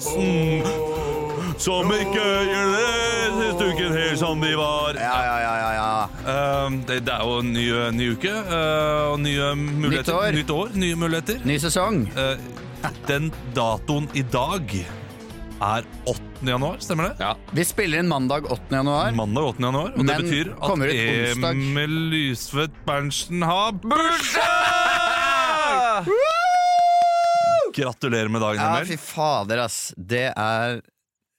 podkasten som ikke gjør det siste uken helt som de var. Ja, ja, ja, ja, ja. Eh, det, det er jo en ny, ny uke uh, og nye muligheter. år. Nytt år, nye muligheter. Ny sesong. Uh, den datoen i dag er 8. januar, stemmer det? Ja. Vi spiller inn mandag 8. januar. Mandag 8. januar, og det betyr at. Emil Lysvedt Berntsen har bursdag! Gratulerer med dagen, Ja, Emil. fy fader, ass. Det er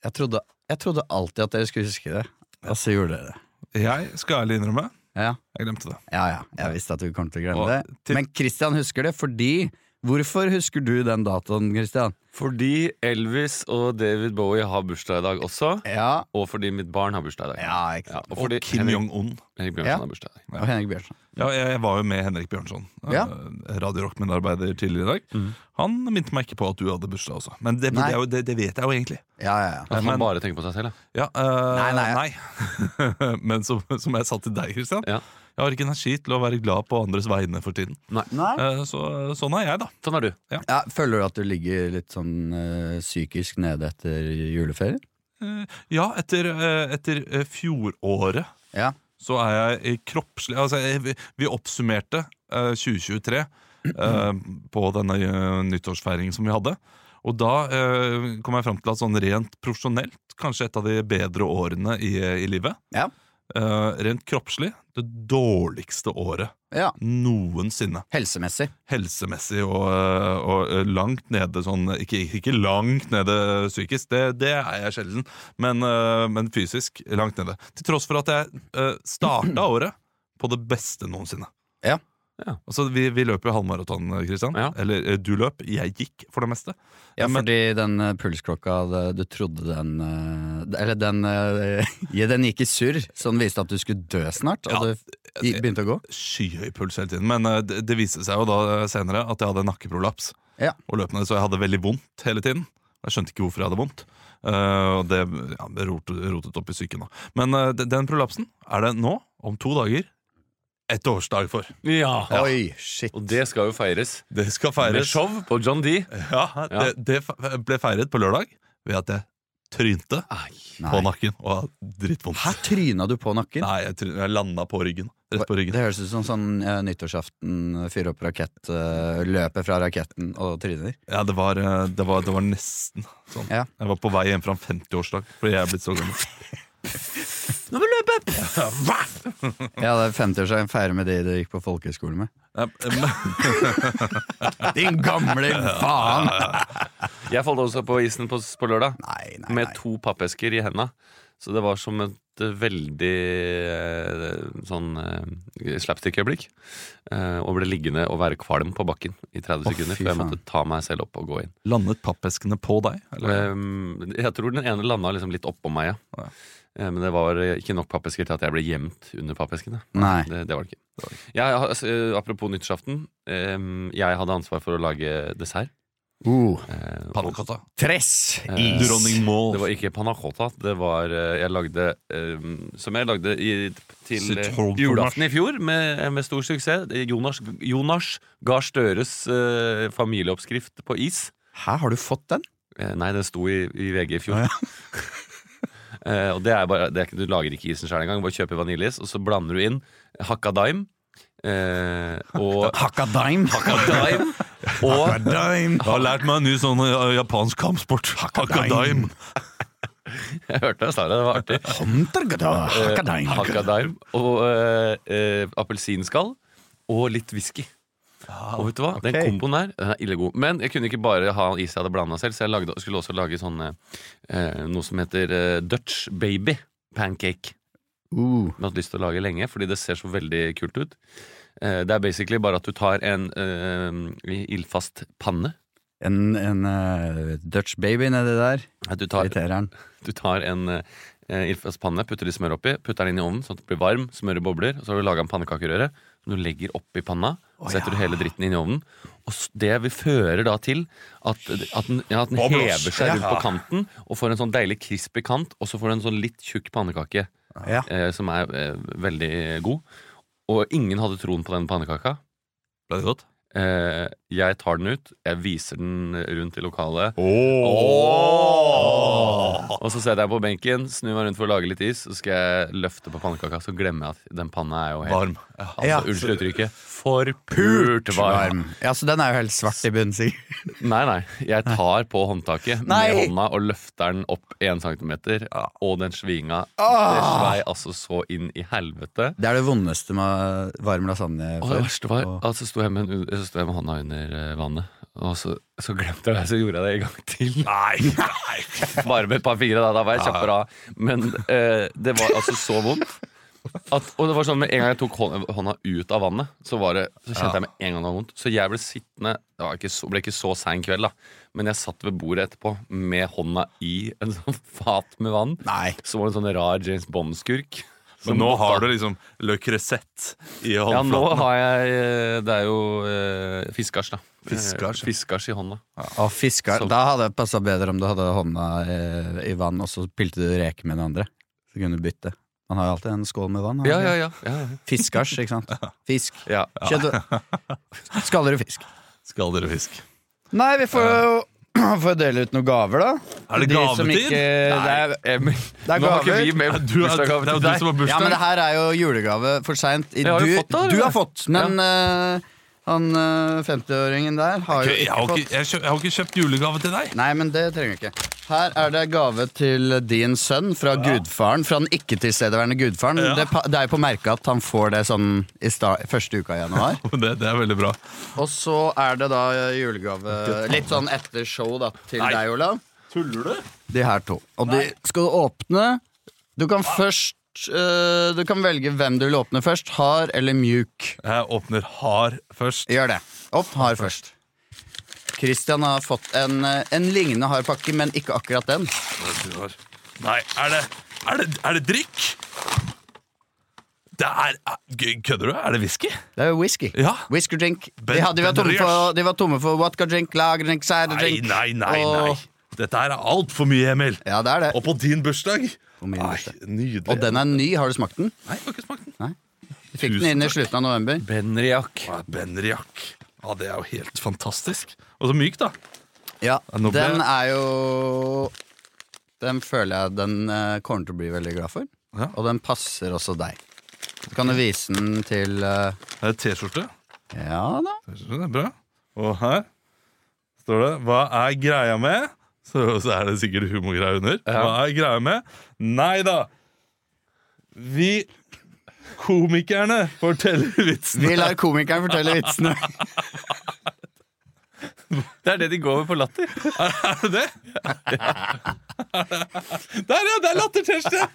Jeg trodde, jeg trodde alltid at dere skulle huske det, og så gjorde dere det. Jeg skal ærlig innrømme, Ja, jeg glemte det. ja, ja. Jeg visste at du kom til å glemme Og det. til- Men Christian husker det fordi Hvorfor husker du den datoen, Christian? Fordi Elvis og David Bowie har bursdag i dag også. Ja, Og fordi mitt barn har bursdag i dag. ja ikke Ja, sant. og Og fordi Kim Jong-un. Henrik Bjørnson Ja. har bursdag i dag. Og Henrik Bjørnson. Ja, jeg, var jo med Henrik Bjørnson, Ja. eh, Radio Rock-medarbeider tidligere i dag. Mm. Han minte meg ikke på at du hadde bursdag også. Men det, Nei. det, jo, det, det vet jeg jo egentlig. Ja, ja, ja. Men- han bare tenker på seg selv, ja. Ja, eh, Nei, nei. nei. Men som, som jeg sa til deg, Christian. Ja. Jeg har ikke energi til å være glad på andres vegne for tiden. Nei? Eh, Så, sånn er jeg, da. Sånn er du. Ja, føler du at du ligger litt sånn eh, psykisk nede etter juleferien? Uh, Ja, etter, eh, etter eh, fjoråret Ja. så er jeg i kroppslig Altså, jeg, vi- oppsummerte eh, 2023 eh, på denne eh, nyttårsfeiringen som vi hadde. Og da eh, kom jeg fram til at sånn rent profesjonelt, kanskje et av de bedre årene i, i livet. Ja. Eh, rent kroppslig, det dårligste året ja. noensinne. Helsemessig. Helsemessig og, øh, og øh, langt nede sånn Ikke, ikke langt nede psykisk, det, det er jeg sjelden, men, uh, men fysisk langt nede. Til tross for at jeg uh, starta året på det beste noensinne. Ja. Ja. Altså, vi, vi løper jo halvmaraton, Kristian. Ja. Eller øh, du løp, jeg gikk for det meste. Ja, Men- fordi den eh, pulsklokka, det- du trodde den eh, Eller den eh, ja, Den gikk i surr, så den viste at du skulle dø snart, og Ja, du gikk- begynte å gå? Skyhøy puls hele tiden. Men øh, det, det viste seg jo da senere at jeg hadde nakkeprolaps. Ja. Og løpende, så jeg hadde veldig vondt hele tiden. Jeg skjønte ikke hvorfor jeg hadde vondt. Eh, og det ja, det rotet, rotet opp i psyken. da. Men eh, de- den prolapsen er det nå, om to dager, ett årsdag for. Ja. Oi, shit. Og det skal jo feires. Det skal Med show på John D. Ja, det, det ble feiret på lørdag ved at jeg trynte på nakken og hadde drittvondt. Her tryna du på nakken? Nei, jeg, try- jeg landa på ryggen. Rett på Det høres ut som sånn uh, nyttårsaften, fyre opp rakett, uh, løpe fra raketten og tryner. Ja, det var, uh, det var, det var nesten sånn. Ja. Jeg var på vei hjem fra en 50-årsdag fordi jeg er blitt så gammel. Nå må vi løpe! ja, det er 50-årsdagen feirer med de du gikk på folkehøyskole med. Din gamle faen! Jeg falt også på isen på, på lørdag Nei, nei, med nei. to pappesker i henda. Så det var som et eh, veldig eh, sånn eh, slapstick-øyeblikk. Og ble liggende og være kvalm på bakken i 30 oh, sekunder For jeg måtte ta meg selv opp og gå inn. Landet pappeskene på deg? Eller? Um, jeg tror den ene landa liksom litt oppå meg, ja. Ja. Eh, Men det var eh, ikke nok pappesker til at jeg ble gjemt under pappeskene. Nei. Det, det var det ikke. Jeg, har- altså, eh, apropos nyttårsaften. Jeg hadde ansvar for å lage dessert. Uh, eh, Panna cotta. tress! Is! Dronning Maud. Det var ikke panna cotta. Det var Jeg lagde Som jeg lagde i, til julaften i fjor, med, med stor suksess. Jonas, Jonas Gahr Støres familieoppskrift på is. Hæ, har du fått den? Nei, den sto i, i VG i fjor. Å, Eh, og det er bare, det er Du lager ikke isen sjøl engang. Bare kjøper vaniljeis, og så blander du inn hakka daim. Eh, og Hakka dime! hakka daim og dime! Jeg har lært meg en ny sånn eh, japansk kampsport. Hakka daim Jeg hørte jeg sa det, det var artig. Hakka daim hakka daim og uh, eh, appelsinskall og litt whisky. Og vet du hva? Den komboen der den er ille god. Men jeg kunne ikke bare ha is jeg hadde blanda selv, så jeg lagde, skulle også lage sånne eh, noe som heter eh, Dutch baby pancake. Uh, Jeg har hatt lyst til å lage lenge, fordi det ser så veldig kult ut. Eh, det er basically bare at du tar en eh, ildfast panne. en en uh, Dutch baby nedi der. Du tar, du tar en uh, ildfast panne, putter litt smør oppi, putter den inn i ovnen sånn at det blir varm, smører bobler, og så har du laga en pannekakerøre som du legger oppi panna. Så setter du hele dritten inn i ovnen. Og det vi fører da til at, at den, ja, at den hever seg rundt på kanten og får en sånn deilig crispy kant, og så får du en sånn litt tjukk pannekake Ja. eh, som er eh, veldig god. Og ingen hadde troen på den pannekaka. Ble det godt? Eh, jeg tar den ut, jeg viser den rundt i lokalet. Og så setter jeg på benken, snur meg rundt for å lage litt is, så skal jeg løfte på pannekaka. Så glemmer jeg at den panna er jo helt Varm. Ja. Altså, Ja. Unnskyld uttrykket. Forpult varm. Varm. Ja, Så den er jo helt svart i bunnen, sikkert. Nei, nei. Jeg tar på håndtaket Nei. med hånda og løfter den opp én centimeter, og den svinga Det svei altså så inn i helvete. Det er det vondeste med varm lasagne. Og det verste var Og- at så sto jeg med, sto jeg med hånda under eh, vannet, og så, så glemte jeg det, så gjorde jeg det en gang til. Nei, nei. Bare med et par fingre, da. Da var jeg kjappere av. Men eh, det var altså så vondt. At, og det var sånn med En gang jeg tok hånda, hånda ut av vannet, så, var det, så kjente jeg med en gang det var vondt. Så jeg ble sittende Det var ikke så, ble ikke så sein kveld, da. Men jeg satt ved bordet etterpå med hånda i en sånn fat med vann. Nei. Så var det en sånn rar James Bond-skurk. Men nå har du liksom Le Cresset i Ja, nå har jeg eh, Det er jo eh, fiskars, da. Fiskars, ja. Eh, fiskars i hånda. Og fiskar, Da hadde det passa bedre om du hadde hånda i, i vann, og så pilte du reker med den andre. Så kunne du bytte. Man har jo alltid en skål med vann. Ja, ja, ja. ja, ja. Fiskars, ikke sant. Fisk. ja. Kjøtt. Skaller du fisk? Nei, vi får jo får dele ut noen gaver, da. Er det De gavetid? ikke- det er, Emil, det er nå har ikke gaver. vi med bursdagsgave til du deg. Ja, men det her er jo julegave for seint. Du, du har fått, men eh, han eh, 50-åringen der har jo Ok, jeg, ikke har ikke, jeg, kjøp, jeg har ikke kjøpt julegave til deg. Nei, men det trenger jeg ikke. Her er det gave til din sønn fra gudfaren. Fra den ikke-tilstedeværende gudfaren. Ja. Det, det er jo på merket at han får det sånn i første uka i januar. Det, det er veldig bra. Og så er det da julegave litt sånn etter show da til Nei. deg, Olav. Tuller du? De her to. Og de skal du åpne. Du kan først øh, Du kan velge hvem du vil åpne først. Hard eller mjuk. Jeg åpner hard først. Gjør det. Opp hard først. Christian har fått en, øh, en lignende hard pakke, men ikke akkurat den. Nei, er det, er det, er det drikk? Det er Kødder du? Er det whisky? Det er jo whisky. Ja. Whisky drink. De, hadde, de, var tomme for, de var tomme for vodka drink, lager drink, cider drink. nei, nei. og- nei Dette her er altfor mye, Emil. Ja, det er det. Og på din bursdag. På min Nei, bursdag. nydelig. Og den er ny. Har du smakt den? Nei, jeg har ikke smakt den. Nei. Vi fikk den inn i slutten av november. Benriak. Ja, Benriak. Ja, det er jo helt fantastisk. Og så myk, da. Ja, Ja, nå ble Den er jo Den føler jeg den eh, kommer til å bli veldig glad for. Ja. Og den passer også deg. Så kan du vise den til eh, Er det T-skjorte? Ja da. T-skjorte, Det er bra. Og her står det 'Hva er greia med?' Så, så er det sikkert humorgreier under. Hva er greia med? Nei da! Vi komikerne forteller vitsene. Vi lar komikeren fortelle vitsene. Det er det de går med på latter. Er det det? Der, ja! Det er latter-T-skjorte!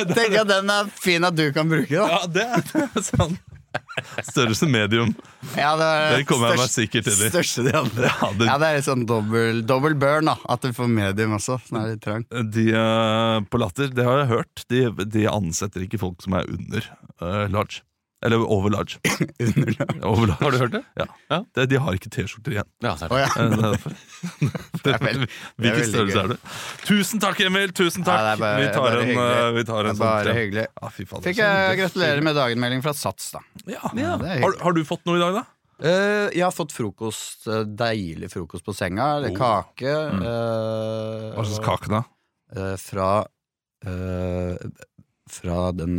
At den er fin at du kan bruke, da. Ja, det er, det er sånn. Størrelse medium. Ja, det, Det kommer jeg meg størst- sikkert til. Største de andre. Ja, det- Ja, det er litt sånn dobbel burn, da. At du får medium også. Sånn er litt trang. De uh, på Latter, det har jeg hørt, de, de ansetter ikke folk som er under uh, large. Eller over large. over. Har du hørt det? Ja. Ja. Det, de har ikke T-skjorter igjen. Ja, så er det. Oh, ja. Eh, det er vel- er Hvilken størrelse er det? Tusen takk, Emil! Tusen takk! Ja, det er bare- vi tar en, hyggelig. eh, vi tar en sånn bare hyggelig. Ja, fy faen, Fikk jeg gratulere med dagenmelding fra Sats, da. Ja. Har, har du fått noe i dag, da? Uh, jeg har fått frokost. Deilig frokost på senga. Eller kake. eh, Hva slags kake, da? Uh, fra eh, Fra den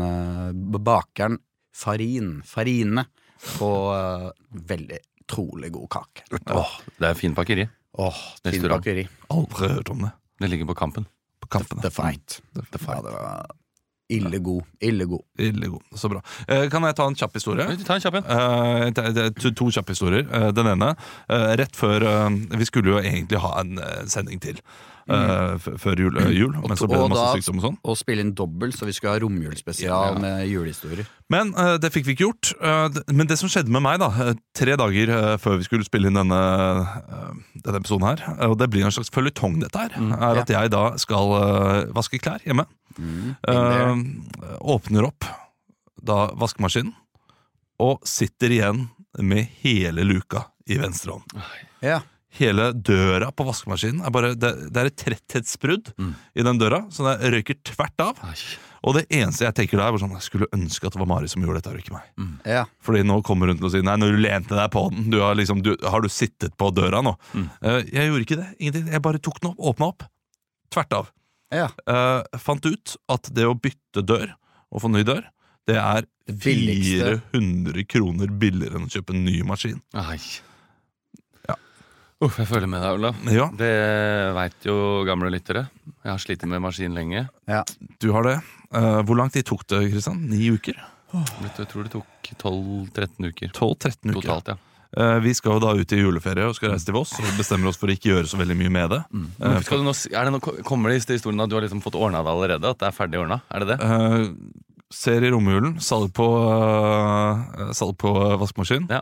bakeren Farin. Farine. På uh, veldig trolig god kake. Åh, det er fin pakkeri. Åh, fin Restaurant. bakeri. Aldri hørt om det. Det ligger på Kampen. På kampen. The Fight. Ja, det var ille god. Ille god. Ille god. Så bra. Eh, kan jeg ta en kjapp historie? Ta en kjapp en. Eh, det, det er to, to kjappe historier. Eh, den ene, eh, rett før eh, Vi skulle jo egentlig ha en eh, sending til f- før jul, uh, jul men så ble det masse sykdom og sånn. Og spille inn dobbelt, så vi skulle ha romjulsspesial Ja. med julehistorier. Men uh, det fikk vi ikke gjort. Men det som skjedde med meg, da tre dager før vi skulle spille inn denne, denne episoden her, og det blir en slags føljetong, dette her, er at jeg da skal vaske klær hjemme. Eh, åpner opp da vaskemaskinen, og sitter igjen med hele luka i venstre hånd. Ja. Hele døra på vaskemaskinen er bare Det, det er et tretthetsbrudd i den døra, så det røyker tvert av. Ai. Og det eneste jeg tenker da, er sånn, jeg skulle ønske at det var Mari som gjorde dette, og ikke meg. Ja. Fordi nå kommer hun til å si Nei, når du lente deg på den du har, liksom, du, har du sittet på døra nå? Eh, jeg gjorde ikke det. Ingenting. Jeg bare tok den opp, åpna opp. Tvert av. ja. Uh, fant ut at det å bytte dør og få ny dør, det er 400 kroner billigere enn å kjøpe en ny maskin. Ai. Uff, jeg føler med deg, Olav. Ja, Det veit jo gamle lyttere. Jeg har slitt med maskin lenge. ja. du har det. Eh, hvor lang tid tok det, Kristian? Ni uker? Jeg tror det tok 12-13 uker 12-13 uker. totalt. ja Eh, vi skal jo da ut i juleferie og skal reise til Voss. Og bestemmer oss for å ikke gjøre så veldig mye med det. Eh, Skal du nå, er det noe, Kommer det i historien at du har liksom fått ordna det allerede? At det er ferdig ordna? Er det det? Uh, ser i romjulen. Salg på, uh, salg på vaskemaskin. Ja.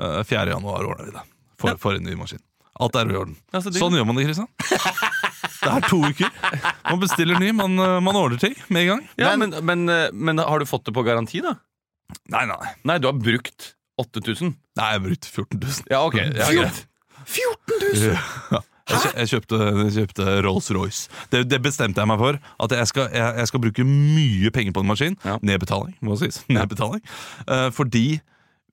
Uh, 4. januar ordner vi det. For, Ja. for en ny maskin. Alt er i orden. Ja, så. Sånn gjør man det, Kristian. Det er to uker. Man bestiller ny, man, eh, man ordner ting med en gang. Ja, men, men, eh, men har du fått det på garanti, da? Nei, nei. Nei, du har brukt 8000. Nei, jeg har brukt 14 000. Ja, ok. Ja, okay. 14 000! Ja. Jeg, jeg kjøpte, kjøpte Rolls-Royce. Det, det bestemte jeg meg for. At jeg skal, jeg, jeg skal bruke mye penger på en maskin. Ja. Nedbetaling, må sies. Nedbetaling. Uh, fordi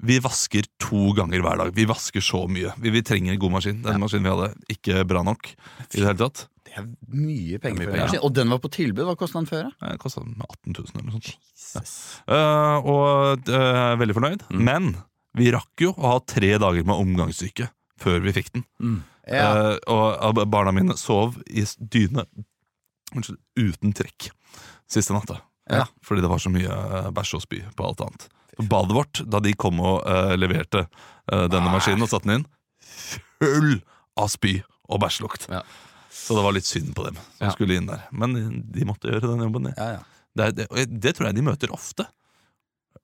vi vasker to ganger hver dag. Vi vasker så mye. Vi, vi trenger en god maskin. Den maskinen vi hadde, ikke bra nok. i det hele tatt Det er mye penger mye penger. Og den var på tilbud. Hva kosta den før? Den kosta 18 000 eller noe sånt. Ja. Uh, og uh, er veldig fornøyd. Mm. Men vi rakk jo å ha tre dager med omgangssyke før vi fikk den. Ja. Uh, og barna mine sov i dyne uten trekk siste natta. Ja. Fordi det var så mye bæsj og spy på alt annet. Badet vårt, da de kom og eh, leverte eh, denne maskinen og satte den inn, full av spy og bæsjlukt. Ja. Så det var litt synd på dem som Ja. skulle inn der. Men de måtte gjøre den jobben. de. Ja, ja. Det, er- det, og jeg- det tror jeg de møter ofte.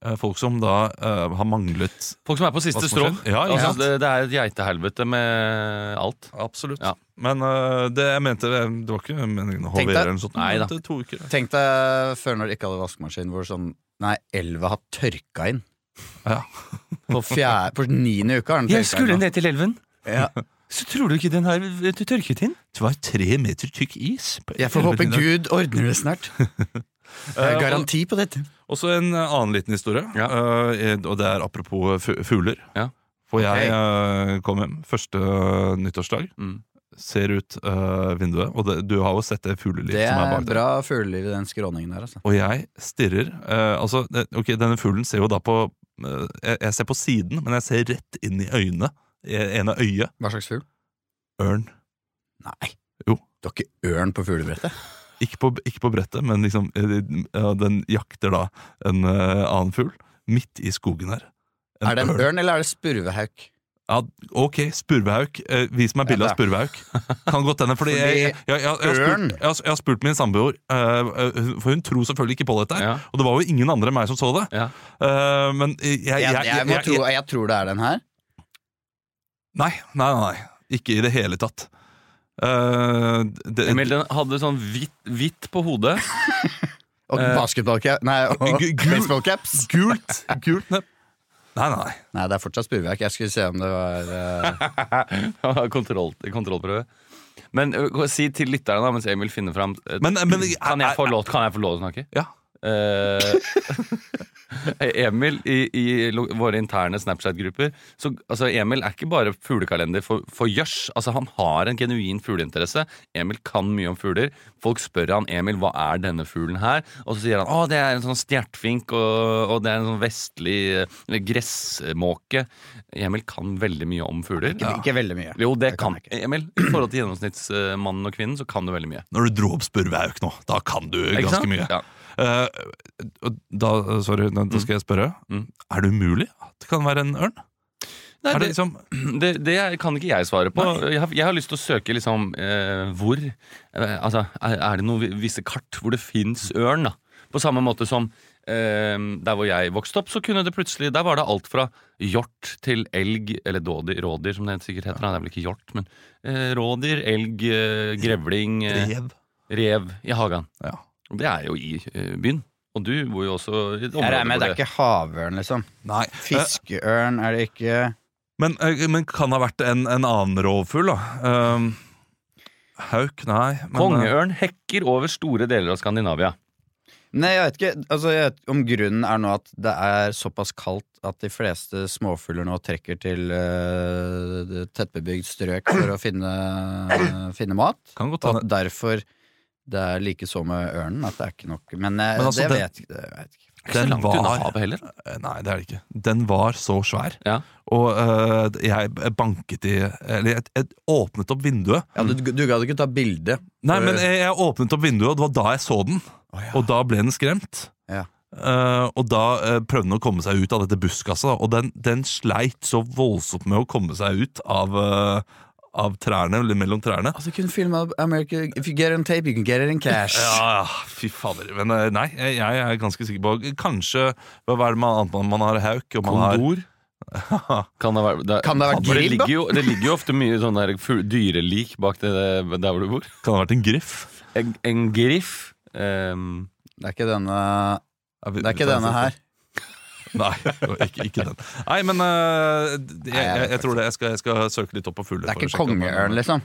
Eh, Folk som da eh, har manglet Folk som er på siste strå. vaskemaskin. Ja, ikke Altså, sant? det, det er et geitehelvete med alt. Absolutt. Ja. Men eh, det jeg mente Det var ikke meningen å Tenk hovere eller noe sånt. Nei da. Det er to uker. Tenk deg før når de ikke hadde vaskemaskin, hvor sånn Nei, elva har tørka inn. Ja. På, fjerde, på niende uka har den tørka inn. Jeg skulle ned til elven. Ja. Så tror du ikke den har tørket inn? Det var tre meter tykk is. Jeg får håpe. Gud ordner det snart. Jeg Eh, garanti på dette. Også en eh, annen liten historie, Ja. eh, og det er apropos fugler. Ja. For jeg eh, kom hjem første eh, nyttårsdag, Mm. Ser ut uh, vinduet, og det, du har jo sett det fuglelivet Det som er er bak der. bra fugleliv i den skråningen der, altså. Og jeg stirrer Uh, Altså, det, ok, denne fuglen ser jo da på uh, jeg, jeg ser på siden, men jeg ser rett inn i øynene. Ene øyet. Hva slags fugl? Ørn. Nei. Jo. Du har ikke ørn på fuglebrettet? Ikke på, ikke på brettet, men liksom den jakter da en annen fugl midt i skogen her. En Er det en ørn. ørn, eller er det spurvehauk? Ja, ok, spurvehauk. Eh, vis meg bilde av spurvehauk. Kan godt hende, fordi, Fordi jeg, jeg, jeg, jeg, har spurt, jeg, har, jeg har spurt min samboer, eh, eh, for hun tror selvfølgelig ikke på dette. Ja. Og det var jo ingen andre enn meg som så det. Ja. Eh, men jeg, jeg, Jeg, jeg, jeg, må jeg- tro, jeg tror det er den her. Nei, nei, nei, nei. Ikke i det hele tatt. Uh, det, Emil, den hadde sånn hvitt, hvitt på hodet. Og basketballcaps. basketballcap Nei, og gul- baseballcaps. Gult! Gult nepp. Nei, nei, nei. Det er fortsatt spurvehauk. Jeg skulle se om det var uh... Kontroll, kontrollprøve. Men uh, si til lytterne, da, mens Emil finner fram uh, Men, men kan, jeg få lov, kan jeg få lov til å snakke? Ja. Eh, Emil i, i våre interne Snapchat-grupper Så altså, Emil er ikke bare fuglekalender for, for gjørs. Altså, han har en genuin fugleinteresse. Emil kan mye om fugler. Folk spør han Emil hva er denne fuglen her Og så sier han å det er en sånn stjertfink og, og det er en sånn vestlig eller gressmåke. Emil kan veldig mye om fugler. ikke, ikke veldig mye. Jo, det Det kan kan ikke. Emil. I forhold til gjennomsnittsmannen og kvinnen, så kan du veldig mye. Når du dro opp spurvehauk nå, da kan du ganske mye. Ja. Eh, da, sorry, da da skal jeg spørre. Mm. Er det umulig at det kan være en ørn? Nei, det liksom det, det kan ikke jeg svare på. Jeg har, jeg har lyst til å søke liksom eh, hvor eh, Altså, er, det noen visse kart hvor det fins ørn? da? På samme måte som eh, der hvor jeg vokste opp, så kunne det plutselig Der var det alt fra hjort til elg, eller dådi, rådyr, som det sikkert heter. Ja. Det er vel ikke hjort, men eh, rådyr, elg, eh, grevling, rev? rev i hagen. Ja. Det er jo i eh, byen. Og du bor jo også i et Jeg regner med område det er ikke havørn, liksom. Nei. Eh, Fiskeørn er det ikke. men, eh, men kan det ha vært en, en annen rovfugl, da? Um, hauk? Nei. men, eh, Kongeørn hekker over store deler av Skandinavia. Nei, jeg vet ikke. Altså, jeg vet om grunnen er nå at det er såpass kaldt at de fleste småfugler nå trekker til uh, tettbebygd strøk for å finne, finne mat. Kan godt hende. Og derfor det er like så med ørnen, at det er ikke nok. Men, eh, Men altså, det den- vet jeg ikke. Det vet jeg ikke. Ikke så langt langt unna havet heller. Eh, Nei, det er det ikke. Den var så svær. Ja. Og øh, jeg banket i Eller jeg, jeg åpnet opp vinduet. Ja, du, du gadd ikke ta bilde. Nei, men jeg, jeg åpnet opp vinduet, og det var da jeg så den. Oh, ja. Og da ble den skremt. Ja. Uh, og da uh, prøvde den å komme seg ut av dette buskaset, og den, den sleit så voldsomt med å komme seg ut av, eh, av trærne, eller mellom trærne. Altså, kunne filme America If you get it on tape, you can get it in cash. Ja, ja, fy fader. Men eh, nei, jeg, jeg er ganske sikker på Kanskje Hva er det man, annet man, man har hauk? Og man har, Kondor. Kan det være, det, Kan det være vært det, ligger jo, det ligger jo ofte mye sånn dyrelik bak det, der hvor du bor. kan det ha vært en griff? En, en griff. Um, Det er ikke denne Det er ikke denne her. Nei, ikke, ikke den. Nei, men eh, jeg, jeg jeg, tror det. Jeg skal, jeg skal søke litt opp på fugler. Det er ikke sjekke om- kongeørn, liksom.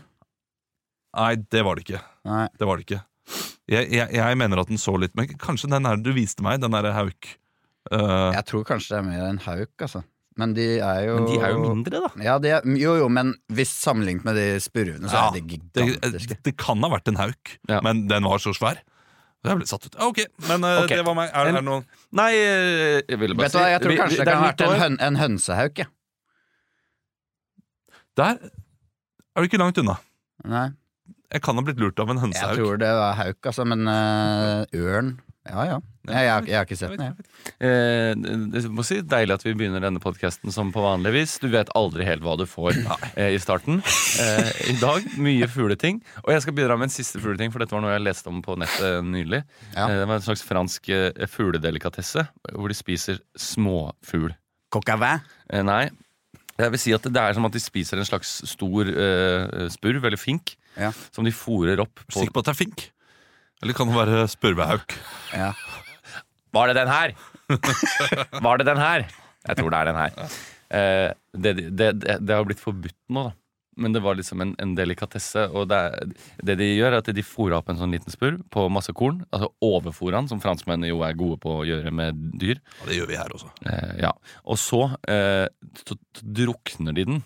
Nei, det var det ikke. Nei. Det var det ikke. Jeg, jeg, jeg mener at den så litt Men kanskje den her du viste meg, den derre hauk. Uh, Jeg tror kanskje det er mer en hauk, altså. Men de er jo men de er jo mindre, da. Ja, de er, jo jo, men hvis sammenlignet med de spurvene, så Ja, er de det, gigantiske. det kan ha vært en hauk, Ja. men den var så svær. Jeg ble satt ut. Ok, men uh, Ok. det var meg. Er, er det noen Nei, eh, jeg ville bare Vet du hva, jeg tror vi- kanskje vi- det kan ha vært en, år. høn, en hønsehauk, jeg. Der er du ikke langt unna. Nei, Jeg kan ha blitt lurt av en jeg hønsehauk. tror det var hauk, altså, men øh, ørn Ja ja. Jeg, jeg, jeg har ikke sett den, jeg. Eh, det må si Deilig at vi begynner denne podkasten som på vanlig vis. Du vet aldri helt hva du får eh, i starten. Eh, I dag mye fugleting. Og jeg skal bidra med en siste fugleting, for dette var noe jeg leste om på nettet nylig. Ja. Eh, det var en slags fransk eh, fugledelikatesse hvor de spiser småfugl. Coq. Eh, nei. Jeg vil si at det er som at de spiser en slags stor spurv, eller fink, Ja. som de fòrer opp på Sikker på at det er fink? Eller kan det være spurvehauk? Ja. Var det den her? Var det den her? Jeg tror det er den her. Eh, det, det, det, det har blitt forbudt nå, da. Men det var liksom en, en delikatesse. Og det, er, det de gjør, er at de fôrer opp en sånn liten spurv på masse korn. Altså overfôrer den, som franskmennene jo er gode på å gjøre med dyr. Ja, det gjør vi her også. Eh, ja. Og så, eh, så drukner de den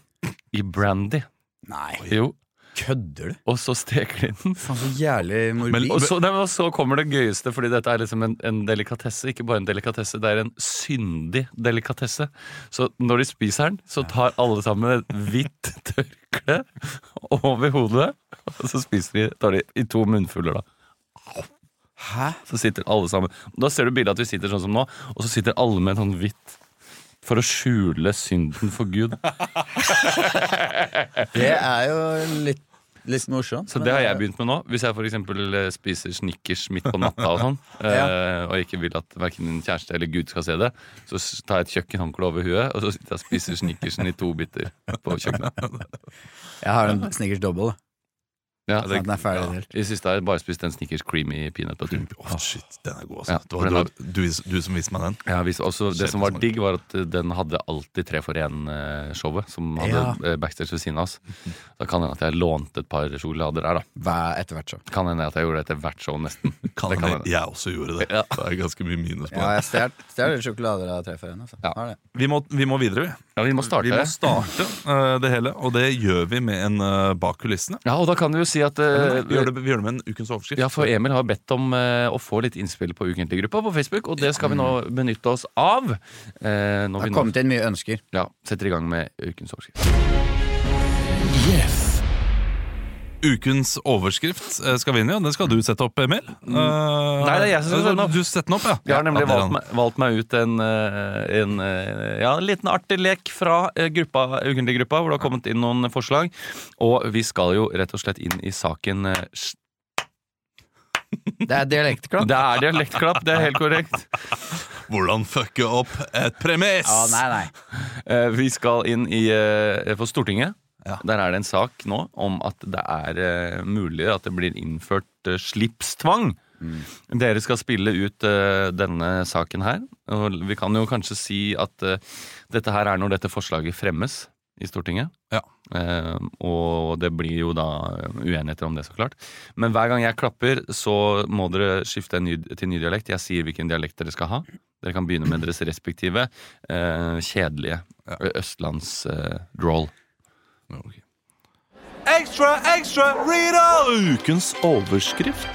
i brandy. Nei, Jo. Kødder du? Og så steker de den. Faen, så jævlig morbid. Og så, nei, men så kommer det gøyeste, fordi dette er liksom en, en delikatesse. Ikke bare en delikatesse, det er en syndig delikatesse. Så når de spiser den, så tar alle sammen et hvitt tørkle over hodet. Og så spiser de, tar de i to munnfuller, da. Hæ? Så sitter alle sammen. Da ser du bildet at vi sitter sånn som nå, og så sitter alle med sånn hvitt. For å skjule synden for Gud. Det er jo litt, litt morsomt. Så det har jeg begynt med nå. Hvis jeg for eksempel eh, spiser Snickers midt på natta og sånn, ja. og ikke vil at verken min kjæreste eller Gud skal se det, så tar jeg et kjøkkenhåndkle over huet, og så sitter jeg og spiser Snickersen i to biter på kjøkkenet. Jeg har en Snickers double. Ja, at den er ferdig ja. helt. I siste har jeg bare spist en Snickers creamy peanut butter. Oh, shit, den er god, altså. Ja, det var, for du, du, du som viste meg den. Ja, vis, også, det som var digg, var at eh, den hadde alltid tre for én-showet, som hadde Ja. eh, backstage ved siden av oss. Da kan hende at jeg lånte et par sjokolader der, da. Hver etter hvert show. Kan hende at jeg gjorde det etter hvert show, nesten. Kan Det kan hende jeg også gjorde det. Ja. Det er ganske mye minus på Ja, jeg stjal- Stjert litt sjokolader av tre for en. Altså. Ja. Vi må, vi må videre, vi. Ja, vi må starte. Vi må starte uh, det hele, og det gjør vi med en uh, bak kulissene. Ja, og da kan vi jo si at uh, vi, gjør det, vi gjør det med en ukens overskrift. Ja, for Emil har bedt om uh, å få litt innspill på Ukentlig-gruppa på Facebook, og det skal vi nå benytte oss av. Uh, når Det vi har nå kommet inn mye ønsker. ja, setter i gang med ukens overskrift. Ukens overskrift eh, skal vi inn i, og den skal du sette opp, Emil. Eh, Mm. Nei, det er jeg som skal sette den opp. Du setter den opp, ja. Jeg har nemlig Ja, valgt, meg, valgt meg ut en, eh, en, eh, ja, en liten artig lek fra gruppa, Ukentlig-gruppa, hvor det har kommet inn noen forslag. Og vi skal jo rett og slett inn i saken Det er dialektklapp. Det er dialektklapp, det er helt korrekt. Hvordan fucke opp et premiss! Ja, nei, nei. Eh, Vi skal inn i, på Stortinget. Ja. Der er det en sak nå om at det er eh, mulig at det blir innført eh, slipstvang. Dere skal spille ut uh, denne saken her. Og vi kan jo kanskje si at uh, dette her er når dette forslaget fremmes. i Stortinget. Ja. Uh, og det blir jo da uenigheter om det, så klart. Men hver gang jeg klapper, så må dere skifte en ny, til ny dialekt. Jeg sier hvilken dialekt dere skal ha. Dere kan begynne med deres respektive kjedelige østlands-drawl. Ok. Ekstra, ekstra, Rita! Ukens overskrift.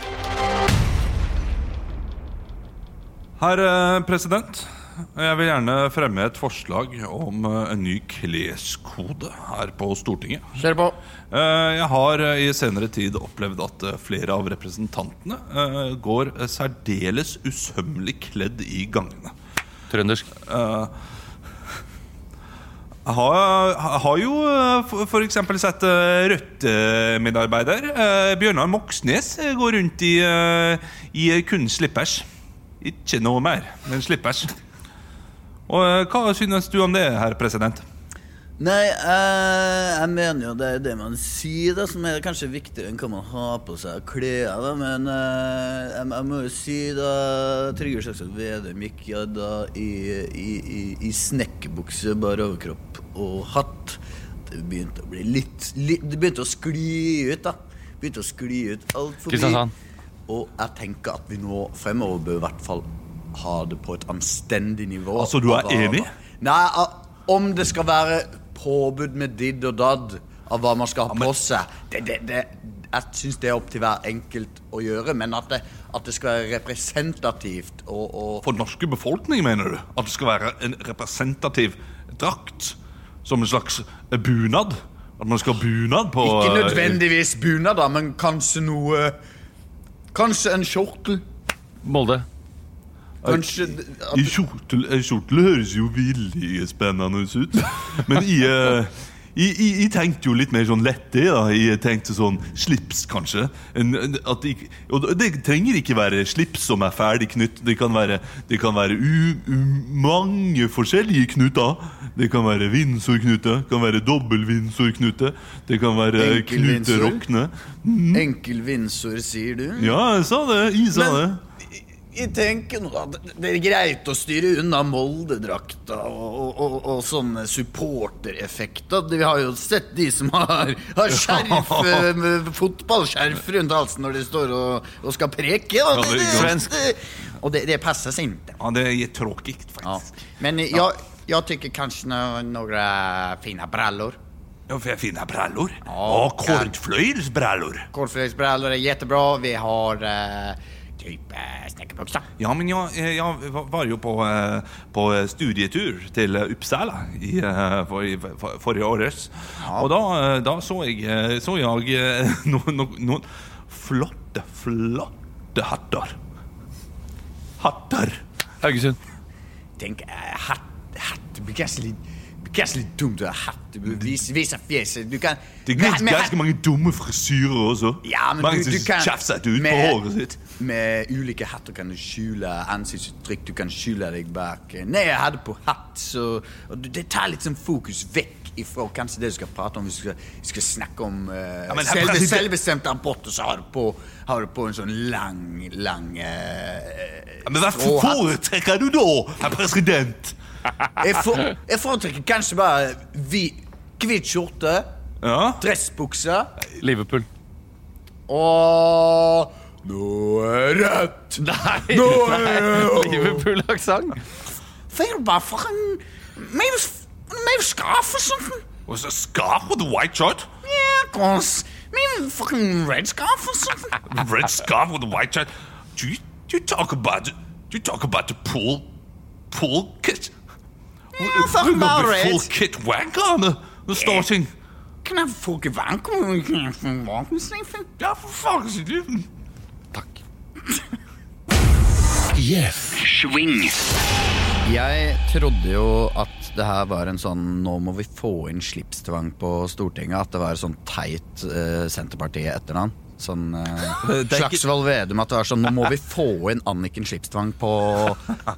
Herr eh, president, jeg vil gjerne fremme et forslag om eh, en ny kleskode her på Stortinget. Kjør på. Eh, Jeg har i senere tid opplevd at flere av representantene går særdeles usømmelig kledd i gangene. Trøndersk. Jeg har, har jo f.eks. for eksempel sett eh, Rødt-medarbeider eh, Bjørnar Moxnes går gå rundt i, eh, i kun slippers. Ikke noe mer, men slippers. Og eh, Hva synes du om det, herr president? Nei, eh, jeg mener jo det er det man sier, da, som er kanskje viktigere enn hva man har på seg av klær. da, Men eh, jeg, jeg må jo si da Trygve Slagsvold Vedum gikk ja da i, i, i, i snekkerbukse, bare overkropp og hatt. Det begynte å bli litt, litt Det begynte å skli ut, da. Begynte å skli ut altfor mye. Kristiansand. Og jeg tenker at vi nå fremover bør i hvert fall ha det på et anstendig nivå. Altså, du er Av enig? Nei, a- om det skal være påbud med didd og dadd av hva man skal ha på seg det, det, det, Jeg syns det er opp til hver enkelt å gjøre, men at det, at det skal være representativt og, og For den norske befolkning, mener du? At det skal være en representativ drakt? Som en slags eh, bunad? At man skal ha bunad på Ikke eh, nødvendigvis bunad, da, men kanskje noe Kanskje en kjortel. Molde. Kanskje at, I kjortel, eh, kjortel høres jo veldig spennende ut. Men jeg, eh, jeg, tenkte jo litt mer sånn lette. da Jeg tenkte sånn slips, kanskje. En, en- at jeg, og det trenger ikke være slips som er ferdig knytt. Det kan være, det kan være u, u, mange forskjellige knuter. Det kan være Windsor-knute, kan være dobbel-Windsor-knute. Det kan være Enkel Knute Windsor? Rockne. enkel Windsor, sier du? Ja, jeg sa det. Jeg sa Men- det. Jeg tenker nå at det er greit å styre unna Molde-drakta og, og, og, sånne supportereffekter. Vi har jo sett de som har, har skjerf, eh, fotballskjerf rundt halsen når de står og, og skal preke. Ja, det det. Og det, det passer seg ikke. Ja, det är tråkigt Ja. Men jag, jag tycker kanske nå- några fina brallor. Ja, för fina brallor. Ja, Ja, kordflöjelsbrallor. Kortflöjelsbrallor är jättebra. Vi har eh, typ eh. Ja, men jag, eh, jag var- jo på, eh, på studietur till eh, Uppsala i, for, for, forrige året. Og da, da så jeg, så jeg noen, noen, noen flotte, flotte hatter. Hatter. Haugesund. Tenk, hatt, hatt. Det det lite dumt att ha hatt. Du. Du kan... Det er med- ganske, mange dumme frisyrer også. Ja, men mange du, du kan... tjafset ut på med- håret sitt. Med olika hatter kan du skjule ansiktsuttryck, du kan skjule deg bak. När jag hade på hatt så... Och det tar litt sånn fokus vekk ifra kanskje det du skal prate om. Vi skal, vi skal snakke om uh, Ja, men selve, selvbestemt abort, og så har du på, har du på en sånn lang, lang uh, Ja, men varför foretrekker du da, herr president? Jeg, for, jeg foretrekker kanskje bare vi, hvit skjorte, Ja. dressbukse Liverpool. og noe rødt. Nei! Noe Liverpool-aksent. Fair bare fucking Maybe, maybe skarf or something. Was a scarf with a white shirt? Yeah, of course. Maybe fucking red scarf or something. red scarf with a white shirt. Do you, do you talk about do you talk about the pool pool kit? Talking about the full red. kit wanker on the, the starting. Kan jeg få gevanko? Kan jeg få vankensniffen? Ja, for faen sitt liv. Takk. Jeg trodde jo at det her var en sånn Nå må vi få inn slipstvang på Stortinget. At det var sånn teit uh, Senterpartiet-etternavn. Sånn uh, Slagsvold Vedum. At det var sånn Nå må vi få inn Anniken Slipstvang på,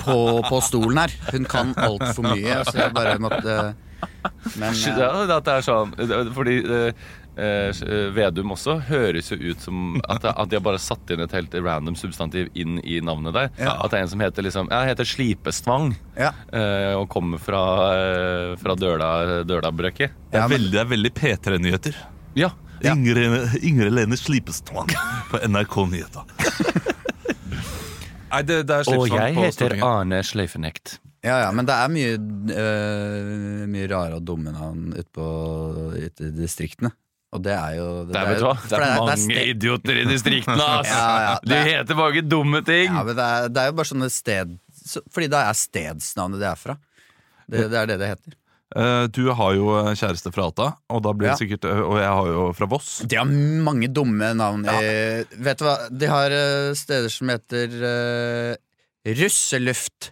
på, på stolen her. Hun kan altfor mye. Så jeg bare måtte Men Ja, eh, at det er sånn Fordi uh, eh, Vedum også, høres jo ut som at, at de har bare satt inn et helt random substantiv inn i navnet der. Ja. At det er en som heter liksom Jeg heter Slipestvang. Ja. eh, og kommer fra, eh, fra Døla, Dølabrøket. Det er veldig, veldig P3-nyheter. Ja. Ja. Ingrid, Ingrid Lene Slipestvang på NRK Nyheter. Nei, det, det er Og jeg på heter Arne Sløyfenekt. Ja, ja, men det er mye, øh, mye rare og dumme navn ute på ute i distriktene. Og det er jo Det er, vet du hva? for Det er mange sted- idioter i distriktene, ass! Ja, ja, De det er- heter mange dumme ting! Ja, men det er, det er jo bare sånne sted så, Fordi det er stedsnavnet de er fra. Det, det er det det heter. Eh, Du har jo kjæreste fra Alta, og, da blir Ja. sikkert, eh, og jeg har jo fra Voss. De har mange dumme navn. Eh, vet du hva? De har eh, steder som heter eh, Russeluft.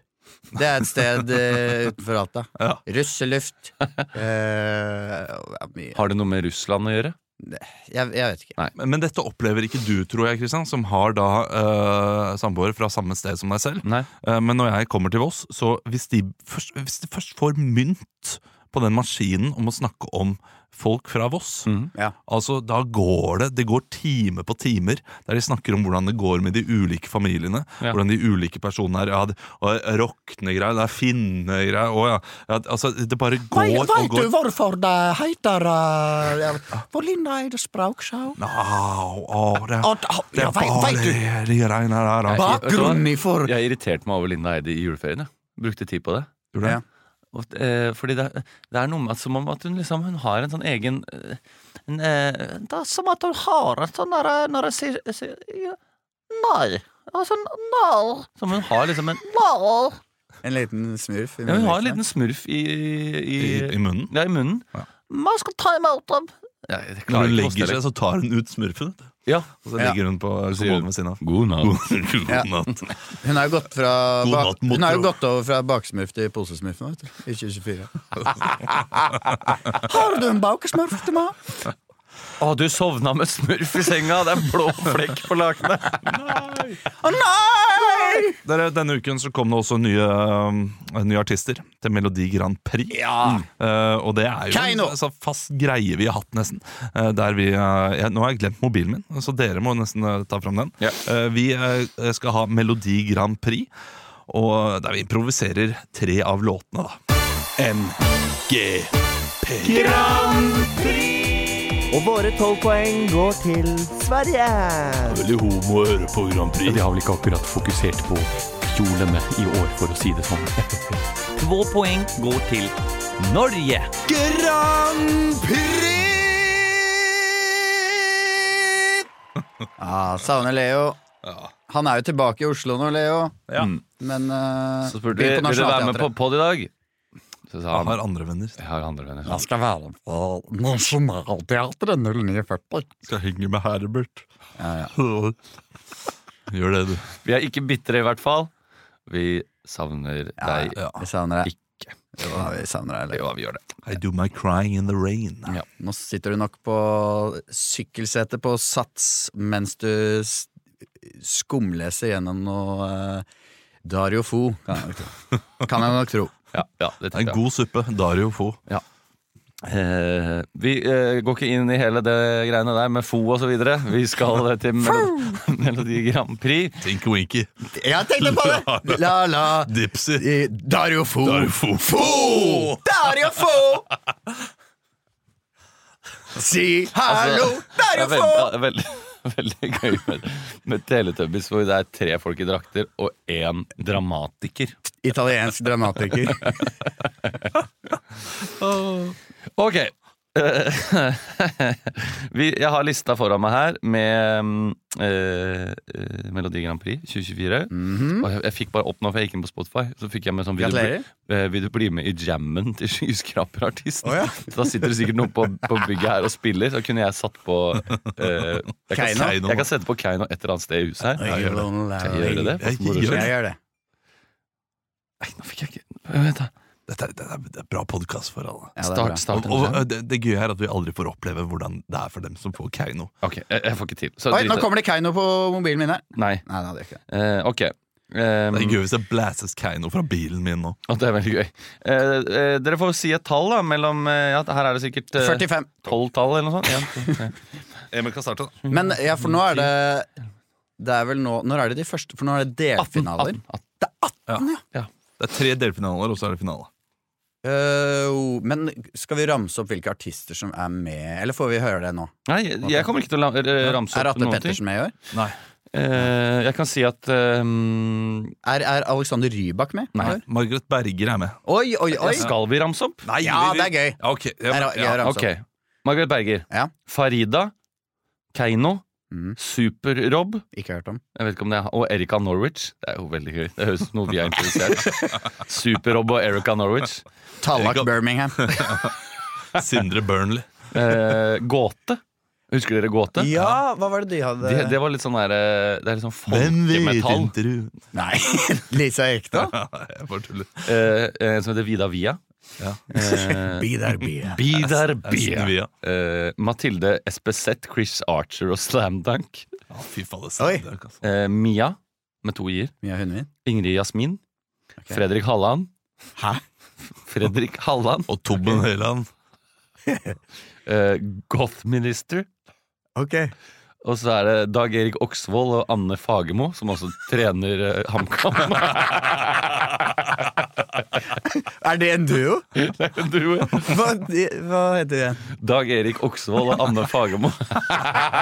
Det er et sted eh, utenfor Alta. Ja. Russeluft. Eh. Har det noe med Russland å gjøre? Jeg, jeg vet ikke. Men men dette opplever ikke du, tror jeg, Kristian, som har da uh, samboere fra samme sted som deg selv. Eh, men når jeg kommer til Voss, så hvis de, først, hvis de først får mynt på den maskinen om å snakke om folk fra Voss, Mm, Ja. altså da går det Det går time på timer der de snakker om hvordan det går med de ulike familiene. Ja. Hvordan de ulike personene er. Ja, det, og Rokne-greier, det er finne-greier å ja. ja. Altså, det bare går og går. hvorfor det heter uh, På Linda er det språkshow. No, oh, det, det er bare de, greiene der. Bakgrunnen for Jeg irriterte meg over Linda Eide i juleferien. Brukte tid på det. Gjorde du det? Ja. Og, eh, fordi det, det er noe med at som om at hun liksom Hun har en sånn egen eh, en, eh, Det er som at hun har en sånn derre Når jeg sier, jeg sier ja, Nei. Altså, nei. Som hun har liksom en Nei. En liten smurf. i Ja, hun har en liten smurf i i, I, I munnen. ja, i munnen. Ja. Man skal ta imot dem. Ja, Når hun legger seg, så tar hun ut smurfen. Ja. Og så Ja. legger hun på kommoden ved siden av. God natt. God natt. Hun har jo gått fra God ba- natt, Hun har jo gått over fra baksmurf til posesmurf nå, vet du. I 2024. har du en bakesmurf til meg? Å, du sovna med smurf i senga! Det er blå flekk på lakenet! Å nei! Dere, denne uken så kom det også nye, um, nye artister til Melodi Grand Prix. Ja. Uh, og det er jo Keino. en altså, fast greie vi har hatt, nesten. Uh, der vi, uh, jeg, nå har jeg glemt mobilen min, så dere må nesten ta fram den. Ja. Eh, vi skal ha Melodi Grand Prix, og der vi improviserer tre av låtene, da. MGP. Og våre tolv poeng går til Sverige. Veldig homo å høre på Grand Prix. De har vel ikke akkurat fokusert på kjolene i år, for å si det sånn. Två poeng går til Norge. Grand Prix! Ja, savner Leo. Han er jo tilbake i Oslo nå, Leo. Ja. Men uh, Så spurte vi vil du være med på pod i dag. Så sa Han han har andre venner. jeg har andre venner. Jeg skal være på Nationaltheatret 0940. Skal henge med Herbert. Ja, ja. Gjør det, du. Vi er ikke bitre, i hvert fall. Vi savner deg. Ja. Vi savner deg. Ikke. Jo, vi savner deg, Jo, vi gjør det. I do my crying in the rain. Ja. Nå sitter du nok på sykkelsetet på Sats mens du skumleser gjennom noe eh, Dario Fo, kan jeg nok tro. Ja, ja, det En tenker jeg. god suppe. Dario Fo. Eh, vi eh, går ikke inn i hele det greiene der med fo og så videre. Vi skal til Melodi, Melodi Grand Prix. Tinky-winky. Jeg tenkte på det! La, la. Dipsy. Eh, Dario Fo. Dario Fo. Fo! Dario Fo! Si hallo, altså, Dario Fo! veldig, gøy med, med Teletubbies, hvor det er tre folk i drakter og én dramatiker. Italiensk dramatiker. Ok. Jeg har lista foran meg her med mm, eh, eh, Melodi Grand Prix 2024. Og jeg, jeg fikk bare opp nå, for jeg gikk inn på Spotify. Så fikk jeg med sånn Vil du, bli, eh, vil du bli med i jammen til skyskraperartisten? Oh, ja. Da sitter det sikkert noen på, på bygget her og spiller. Så kunne jeg satt på eh, jeg, kan, jeg kan sette på Keiino et eller annet sted i huset her. Jeg gjør det. Jeg gjør det. Nei, nå fikk jeg ikke Vent, da. Dette er, dette er, bra podkast for alle. Ja, det. Start, start Og, og det, det gøye er at vi aldri får oppleve hvordan det er for dem som får Keiino. Ok, jeg, jeg får ikke til. Så Oi, nå kommer det Keiino på mobilen min her. Nei. Nei, nei, det er ikke det. Eh, ok. Um, Det er gøy hvis det blæses Keiino fra bilen min nå. og det er veldig gøy. Eh, eh, dere får si et tall, da. Mellom eh, ja, Her er det sikkert eh, 45. 12-tall eller noe sånt. To. Emil kan starte. da. Men ja, for nå er det Det er vel nå Når er det de første? For nå er det delfinaler. 18, Det er 18, ja. Det er tre delfinaler, og så er det finale. Uh, men skal vi ramse opp hvilke artister som er med, eller får vi høre det nå? Nei, jeg, jeg kommer ikke til å eh, ramse Er opp Atte noen ting. Pettersen med i år? Nei. Uh, jeg kan si at um, Er, er Alexander Rybak med? Nei. år? Margaret Berger er med. Oi, oi, oi! Skal vi ramse opp? Nei, Ja, vi- det er gøy. Ja, ok. Ja, Er, ja. er ramse Ok. opp. Margaret Berger. Ja. Farida. Keiino. Mm. Super-Rob. Ikke hørt om. Jeg vet ikke om det er Og Erika Norwich. Det er jo veldig gøy. Det høres ut som noe vi er interessert Super-Rob og Erika Norwich. Tallak Birmingham. Sindre Burnley. Eh, gåte. Husker dere Gåte? Ja, hva var det de hadde? Det, det var litt sånn der, eh, Det er litt sånn folkemetall. du? Nei, Lisa Ekdahl? Jeg bare tuller. Eh, en som heter Vida Via. Ja. Eh, Bidar Bia. be. Be there, be. Eh, Mathilde Espeseth, Chris Archer og Slam Dunk. Ja, fy faen, det Oi. er altså. Eh, Mia, med to i-er. Ingrid Jasmin. Fredrik Halland. Hæ? Fredrik Halland. Og Tobben Høiland. Eh, Goth-minister. Ok. Og så er det Dag Erik Oksvold og Anne Fagermo, som også trener eh, HamKam. Er det en duo? Det er en duo, ja. Hva, de, hva heter det? Dag Erik Oksvold og Anne Fagermo.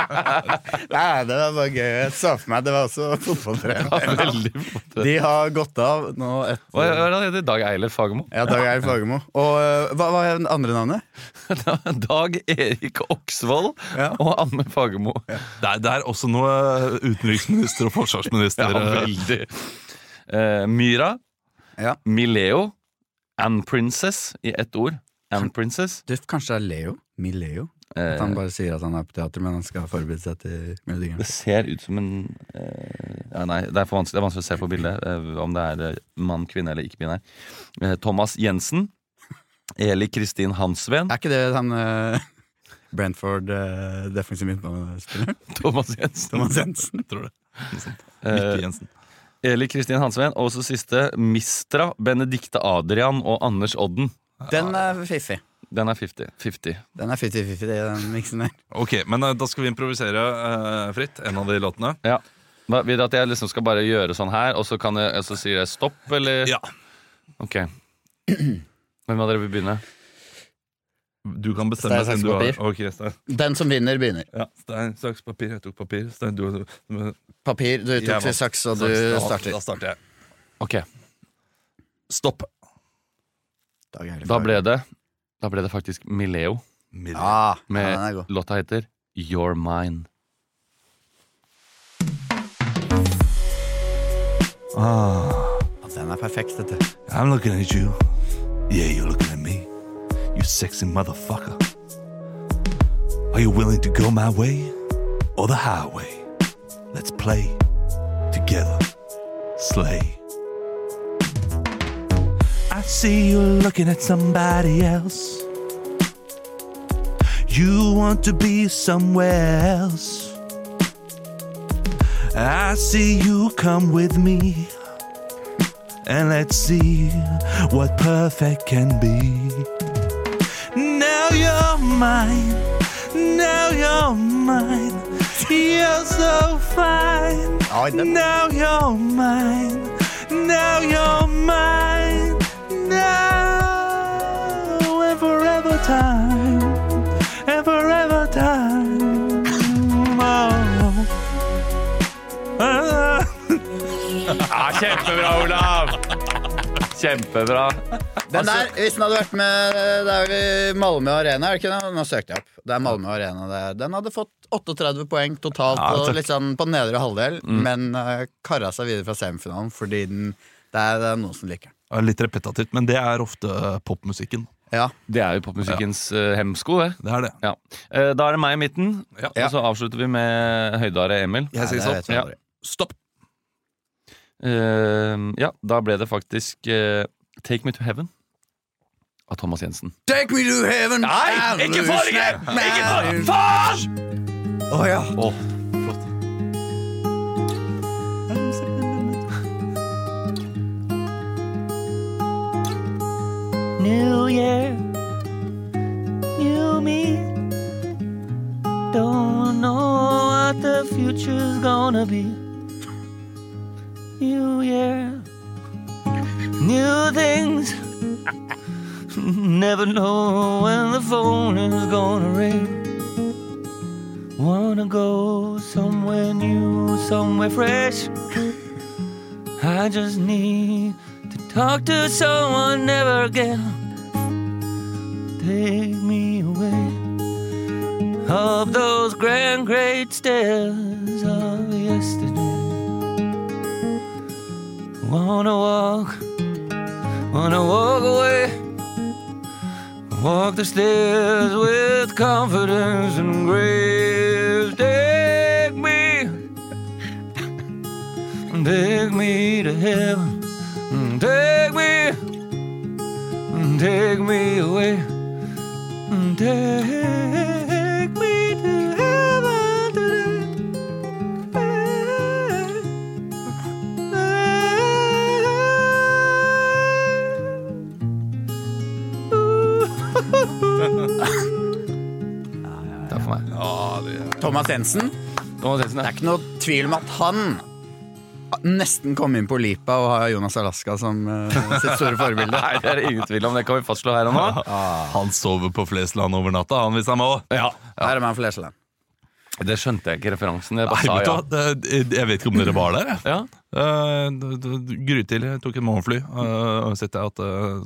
Nei, det var bare gøy. Jeg så for meg det var også fotballtrener. Veldig flott. De har gått av nå Hva etter er det heter? Dag Eilert Fagermo? Ja, Dag Eilif Fagermo. Og øh, hva hva er det andre navnet? Dag Erik Oksvold Ja. og Anne Fagermo. Det er, det er også noe utenriksminister og forsvarsminister. Ja, eh, veldig. Eh, Myra, Ja. Mileo, and Princess i ett ord. And Princess. Du, kanskje det er Leo? Mileo? Eh, At han bare sier at han er på teater, men han skal forberede seg til Melodi Grand det ser ut som en eh, ja, Nei, det er, for vanskelig, det er vanskelig å se på bildet eh, om det er eh, mann, kvinne eller ikke-binær. Eh, Thomas Jensen. Eli Kristin Hansven. Er ikke det han øh, Brentford uh, defensiv midtbanespiller? Thomas Jensen. Thomas Jensen. tror det. Eh, Mikke Jensen. Eli Kristin Hansven. Og så siste Mistra, Benedicte Adrian og Anders Odden. Den er fiffig. Den er 50. 50. Den er 50-50, den miksen der. Ok, men eh, da skal vi improvisere uh, fritt. En av de låtene. Ja. Vil du at jeg liksom skal bare gjøre sånn her, og så, kan jeg, så sier jeg stopp, eller? Ja. Ok. Hvem av dere vil begynne? Du kan bestemme. Stein, saks, siden du har- papir. Ok, Stein. Den som vinner, begynner. Ja, Stein, saks, papir. Jeg tok papir. Stein, du, du Papir. Du tok saks, og du Da- starter. Da starter jeg. Ok, Stopp. Da ble det Da ble det faktisk Mileo. Mileo. Ah, Med er låta heter You're Mine. Ah, Den er perfekt, dette. I'm looking at you. Yeah, you're looking at me. You sexy motherfucker. Are you willing to go my way or the highway? Let's play together. Slay. I see you looking at somebody else. You want to be somewhere else. I see you come with me. And let's see what perfect can be. Now you're mine. Now you're mine. You're so fine. Oi, den- Now you're mine. Now you're mine. Now and forever time. And forever time. Oh. Ah. Ja, kjempebra, Olav! Kjempebra. Den der, hvis den hadde vært med Det er jo Malmö Arena, er det ikke det? Nå søkte jeg opp. Det er Malmö Arena. Det. er- Den hadde fått 38 poeng totalt Ja, på, litt sånn på nedre halvdel, men uh, kara seg videre fra semifinalen fordi den, det, er, det er noen som liker den. Litt repetativt, men det er ofte eh, popmusikken. Ja. Det er jo popmusikkens ja. hemsko, det. Det er det. Ja. Eh, da er det meg i midten, Ja. og så avslutter vi med høydare Emil. Jeg sier Nei, stopp. vet Ja. Stopp. Eh, ja, da ble det faktisk uh, Take Me To Heaven av Thomas Jensen. Take me to heaven! Nei, ikke forrige! Ikke forrige! Faen! Å oh, ja. Oh. New year, new me. Don't know what the future's gonna be. New year, new things. Never know when the phone is gonna ring. Wanna go somewhere new, somewhere fresh. I just need to talk to someone never again. Take me away up those grand great stairs of yesterday. Wanna walk, wanna walk away. Walk the stairs with confidence and grace. Take me, take me to heaven. Take me, take me away. Take for meg. Thomas Jensen. Thomas Jensen, Det er ikke noe tvil om at han nesten kom inn på Lipa og har Jonas Alaska som eh, sitt store forbilde. Nei, det er det ingen tvil om. Det kan vi fastslå her og nå. Han sover på Flesland over natta, han hvis han må. Ja, Her er man for Leseland. Det skjønte jeg ikke referansen. Jeg Nei, bare sa vet du ja. hva? Det- Jeg vet ikke om dere var der. jeg. ja. Uh, d- d- Gry jeg tok et morgenfly, uh, og sett at uh,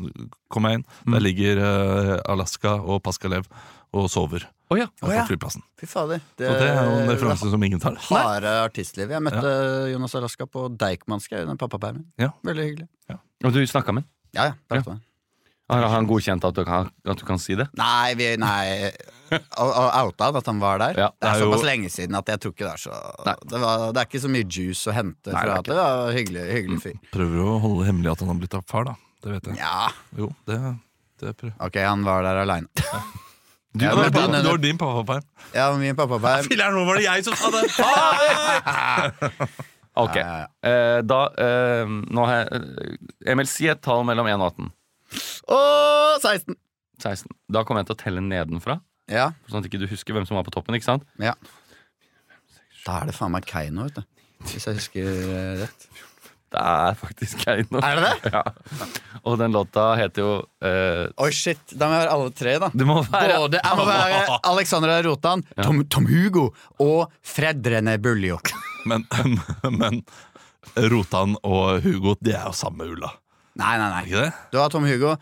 kom jeg inn. Der ligger eh, Alaska og Paskalev og sover Å ja. Oh, ja. Fy fader. Så det er jo en referanse som ingen tar. Harde artistliv. Jeg møtte Jonas Alaska på Deichmanske under pappapermen. Ja. Veldig hyggelig. Og du snakka med ham? Ja, ja. det. Har han godkjent at du kan, at du kan si det? Nei, vi, nei Og, outa han at han var der. Ja, det er det er jo- såpass lenge siden at jeg tror ikke det er så det, var, det er ikke så mye juice å hente Nei, det fra at det var hyggelig, hyggelig fyr. Prøver å holde hemmelig at han har blitt far, da. Det vet jeg. Ja, Jo, det, det prøver ok, han var der aleine. Du, Ja, det, var, din, det var din pappaperm. Ja, min pappaperm. Filler'n, nå var det jeg som sa det! Ok. Eh, da eh, Nå har jeg eh, Emil, si et tall mellom 1 og 18. Og 16! 16. Da kommer jeg til å telle nedenfra, Ja, sånn at ikke du husker hvem som var på toppen. ikke sant? ja. Da er det faen meg Keiino, vet du. Hvis jeg husker rett. Det er faktisk Keiino. Er det det? Ja. Og den låta heter jo eh, Oi, shit. Da må jeg være alle tre, da. Det må være Både, jeg må være Alexandra Rotan, Tom, Tom Hugo og Fredrene Buljo. Men, men Rotan og Hugo, de er jo samme ulla. Nei, nei, nei. Du har Tom Hugo.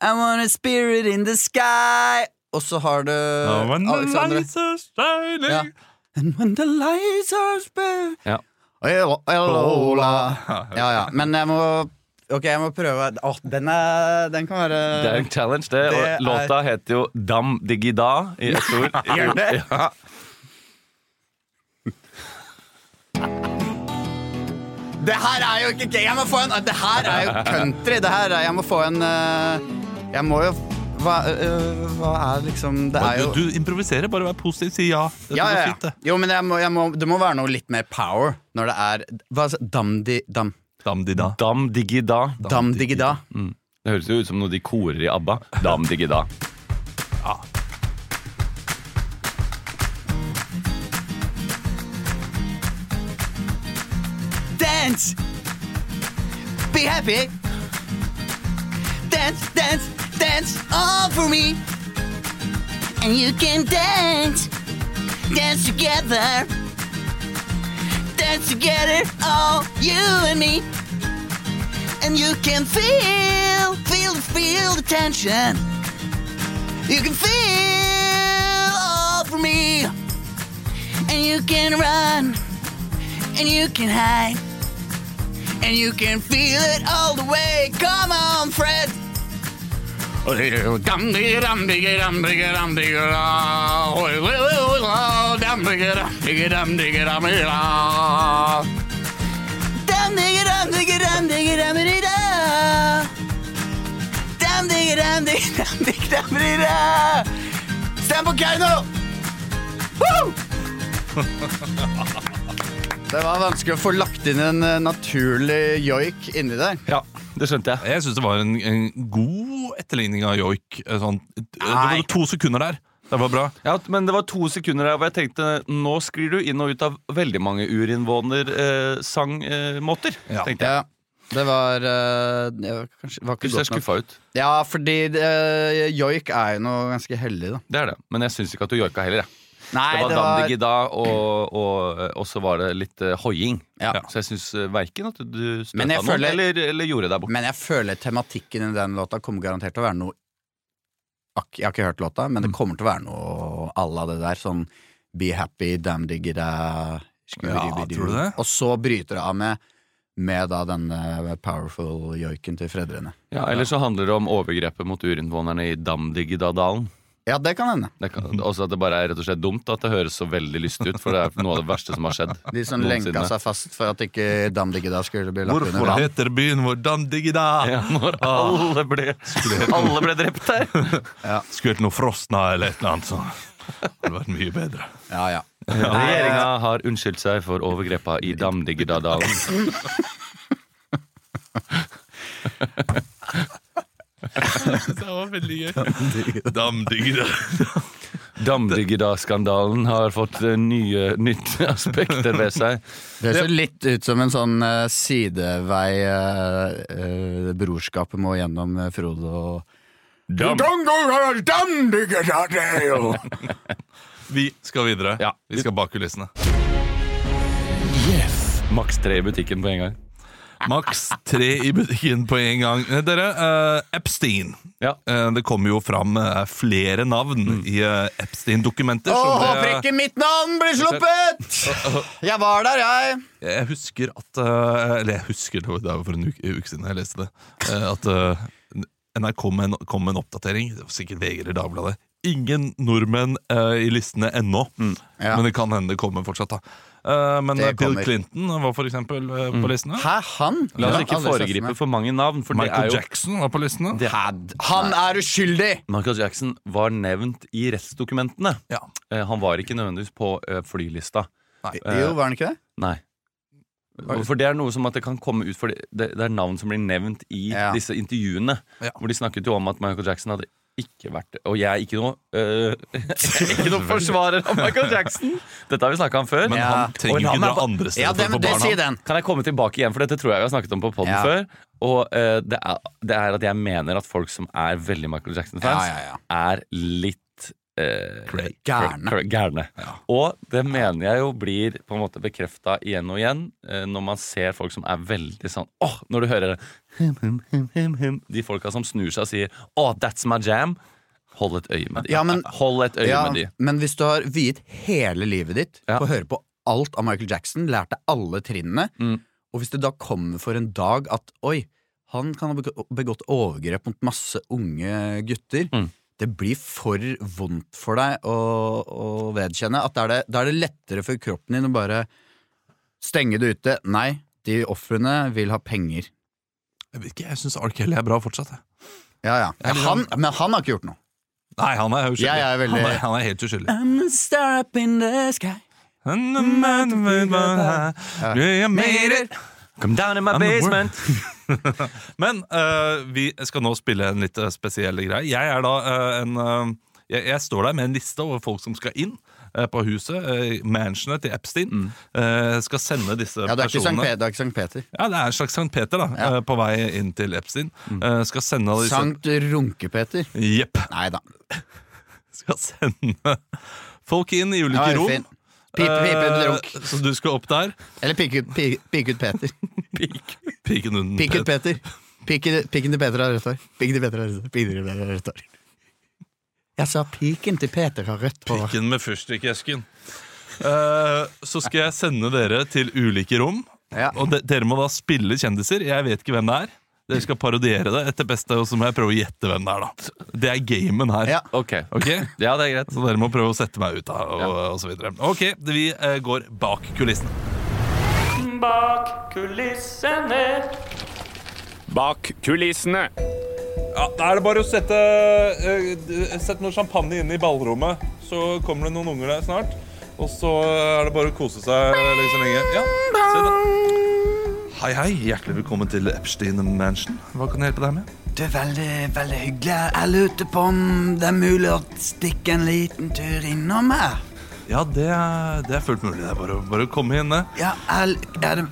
I want a spirit in the sky. Og så har du Alexandra. shining. Ja. And when the lights are spare Ja. Ja, ja. Men jeg må Ok, jeg må prøve. Åh, den, er, den kan være Det er en challenge, det. Det Og er- låta heter jo Dam Digida i ett ord. Gjør det? Ja. Det her er jo ikke Jeg må få en Det her er jo country. Det her er Jeg må få en eh, Jeg må jo Hva, øh, hva er liksom Det er jo Du, du improviserer, bare vær positiv, si ja. Dette ja, går ja, fint, ja. det. Jo, men jeg må, jeg må, det må være noe litt mer power når det er Hva? Damdi Dam Dam-di-da. Dam Digida. Damdigida. Mm. Det høres jo ut som noe de korer i ABBA. Dam Digida. Dance! Be happy! Dance, dance, dance all for me! And you can dance, dance together. Dance together, all you and me. And you can feel, feel, feel the tension. You can feel all for me. And you can run, and you can hide. And you can feel it all the way. Come on, Fred. Stem på Keiino! Det var vanskelig å få lagt inn en eh, naturlig joik inni der. Ja, det skjønte jeg. Jeg syns det var en, en god etterligning av joik. eh, Sånn, det var to sekunder der. Det var bra. Ja, men det var to sekunder der hvor jeg tenkte nå sklir du inn og ut av veldig mange urinnvåner-sangmåter. Ja. tenkte jeg. Ja, det var eh, det var kanskje var ikke Du ser skuffa ut. Ja, fordi uh, joik er jo noe ganske hellig, da. Det er det. Men jeg syns ikke at du joika heller. Jeg. Nei, Det var Dandigida, og, og, og så var det litt uh, hoiing. Ja. Så jeg syns uh, verken at du støtta noe, noen føler- eller, eller gjorde deg bort. Men jeg føler tematikken i den låta kommer garantert til å være noe Jeg har ikke hørt låta, men det kommer til å være noe à la det der. Sånn Be happy, damn diggida Ja, tror du det? Og så bryter det av med med da denne powerful joiken til fredrene. Ja, Eller så handler det om overgrepet mot urinnvånerne i Damdigidadalen. Ja, det kan hende. Det kan, også at det bare er rett og slett dumt at det høres så veldig lystig ut, for det er noe av det verste som har skjedd. De som noensinne. lenka seg fast for at ikke Dam Diggida skulle bli lagt under Hvorfor heter byen vår Dandigida? Ja, når alle ble, alle ble drept her. Skulle hett noe Frosna eller et eller annet. sånt. Det hadde vært mye bedre. Ja, ja. Regjeringa har unnskyldt seg for overgrepa i Damdigidadalen. Det var veldig gøy. Damdigda. Damdigda-skandalen har fått eh, nye, nytt aspekter ved seg. Det ser litt ut som en sånn eh, sidevei uh, brorskapet må gjennom Frode og Dam. Vi skal videre. Ja. Vi skal bak kulissene. Maks tre i butikken på en gang. Maks tre i butikken på en gang. Eh, Dere, uh, Epstein. Ja. Uh, det kommer jo fram uh, flere navn i eh, Epstein-dokumenter. Åh, håper ikke mitt navn blir sluppet! Jeg var der, jeg. Jeg husker at Eller jeg husker det var for en uke, uke siden jeg leste det. At NRK kom med, en, kom med en oppdatering. Det var sikkert VG eller Dagbladet. Ingen nordmenn i listene ennå. Ja. Men det kan hende det kommer fortsatt. da Men Det eh, Bill kommer. Clinton var for eksempel eh, på listene. Hæ, han? La oss Ja, ikke foregripe for mange navn. For det er Michael jo Jackson var på listene. Det- Han er uskyldig! Michael Jackson var nevnt i rettsdokumentene. Ja. Eh, Han var ikke nødvendigvis på flylista. flylista. Jo, var han ikke det? Nei. For det er noe som at det kan komme ut For det, det er navn som blir nevnt i Ja. disse intervjuene. Ja. Hvor de snakket jo om at Michael Jackson hadde ikke vært Og jeg er ikke noe øh, Ikke noe forsvarer av Michael Jackson! Dette har vi snakka om før. Men Ja. han trenger ikke dra andre steder Ja, det, for å få det barn. sier han. den. Kan jeg komme tilbake igjen, for dette tror jeg vi har snakket om på poden Ja. før. Og eh, det, er, det er at jeg mener at folk som er veldig Michael Jackson-fans, Ja, ja, ja. er litt eh, Cray. Gærne. Ja. Og det mener jeg jo blir på en måte bekrefta igjen og igjen eh, når man ser folk som er veldig sånn Åh, når du hører det hum, hum, hum, De folka som snur seg og sier Åh, that's my jam. Hold et øye med de. Ja, men- Hold et øye Ja, med de. men hvis du har viet hele livet ditt på å høre på alt av Michael Jackson, lært deg alle trinnene, Mm. og hvis det da kommer for en dag at oi, han kan ha begått overgrep mot masse unge gutter Mm. Det blir for vondt for deg å, å vedkjenne at da er, det, da er det lettere for kroppen din å bare stenge det ute. Nei, de ofrene vil ha penger. Jeg vet ikke, jeg syns R. Kelly er bra fortsatt. jeg. Ja, ja. Er Han, sånn- men han har ikke gjort noe. Nei, han er uskyldig. Jeg er veldig- han, er, han er helt uskyldig. I'm a star up in the sky. You made it. Come down in my basement. Men uh, vi skal nå spille en litt eh, spesiell greie. Jeg er da uh, en uh, jeg, jeg står der med en liste over folk som skal inn på huset. Mansionet til Epstein. mm. skal sende disse Ja, det er personene Peter. Det er ikke Sankt Peter. Ja, det er en slags Sankt Peter da Ja. på vei inn til Epstein. Mm. skal sende disse Sankt Runke-Peter. Jepp. Nei da. Skal sende folk inn i ulike Ja, rom. Eh, runk. så du skal opp der. Eller pikk ut, Peter pikk ut Peter. Piken under Piken Peter. Pikken piken til Peter har rødt hår. Pikken til Peter har rødt hår. Pikken til Peter har rødt hår. Jeg sa piken til Peter har rødt hår. Piken med fyrstikkesken. Uh, så skal jeg sende dere til ulike rom. Ja. Og de, dere må da spille kjendiser. Jeg vet ikke hvem det er. Dere skal parodiere det etter beste, og så må jeg prøve å gjette hvem det er. da Det er gamen her. Ja. Okay. Okay? Ja, det er greit. Så dere må prøve å sette meg ut av, og, og så videre. Ok, vi uh, går bak kulissene. Bak kulissene. Bak kulissene. Ja, Da er det bare å sette, eh, sette noe champagne inn i ballrommet. Så kommer det noen unger der snart. Og så er det bare å kose seg like så lenge. Ja, se da. Hei, hei. Hjertelig velkommen til Epstein Mansion. Hva kan jeg hjelpe deg med? Det er veldig, veldig hyggelig. Jeg lurte på om det er mulig å stikke en liten tur innom her. Ja, det det er fullt mulig. Det er bare, bare å komme inn. Ja, er, er det,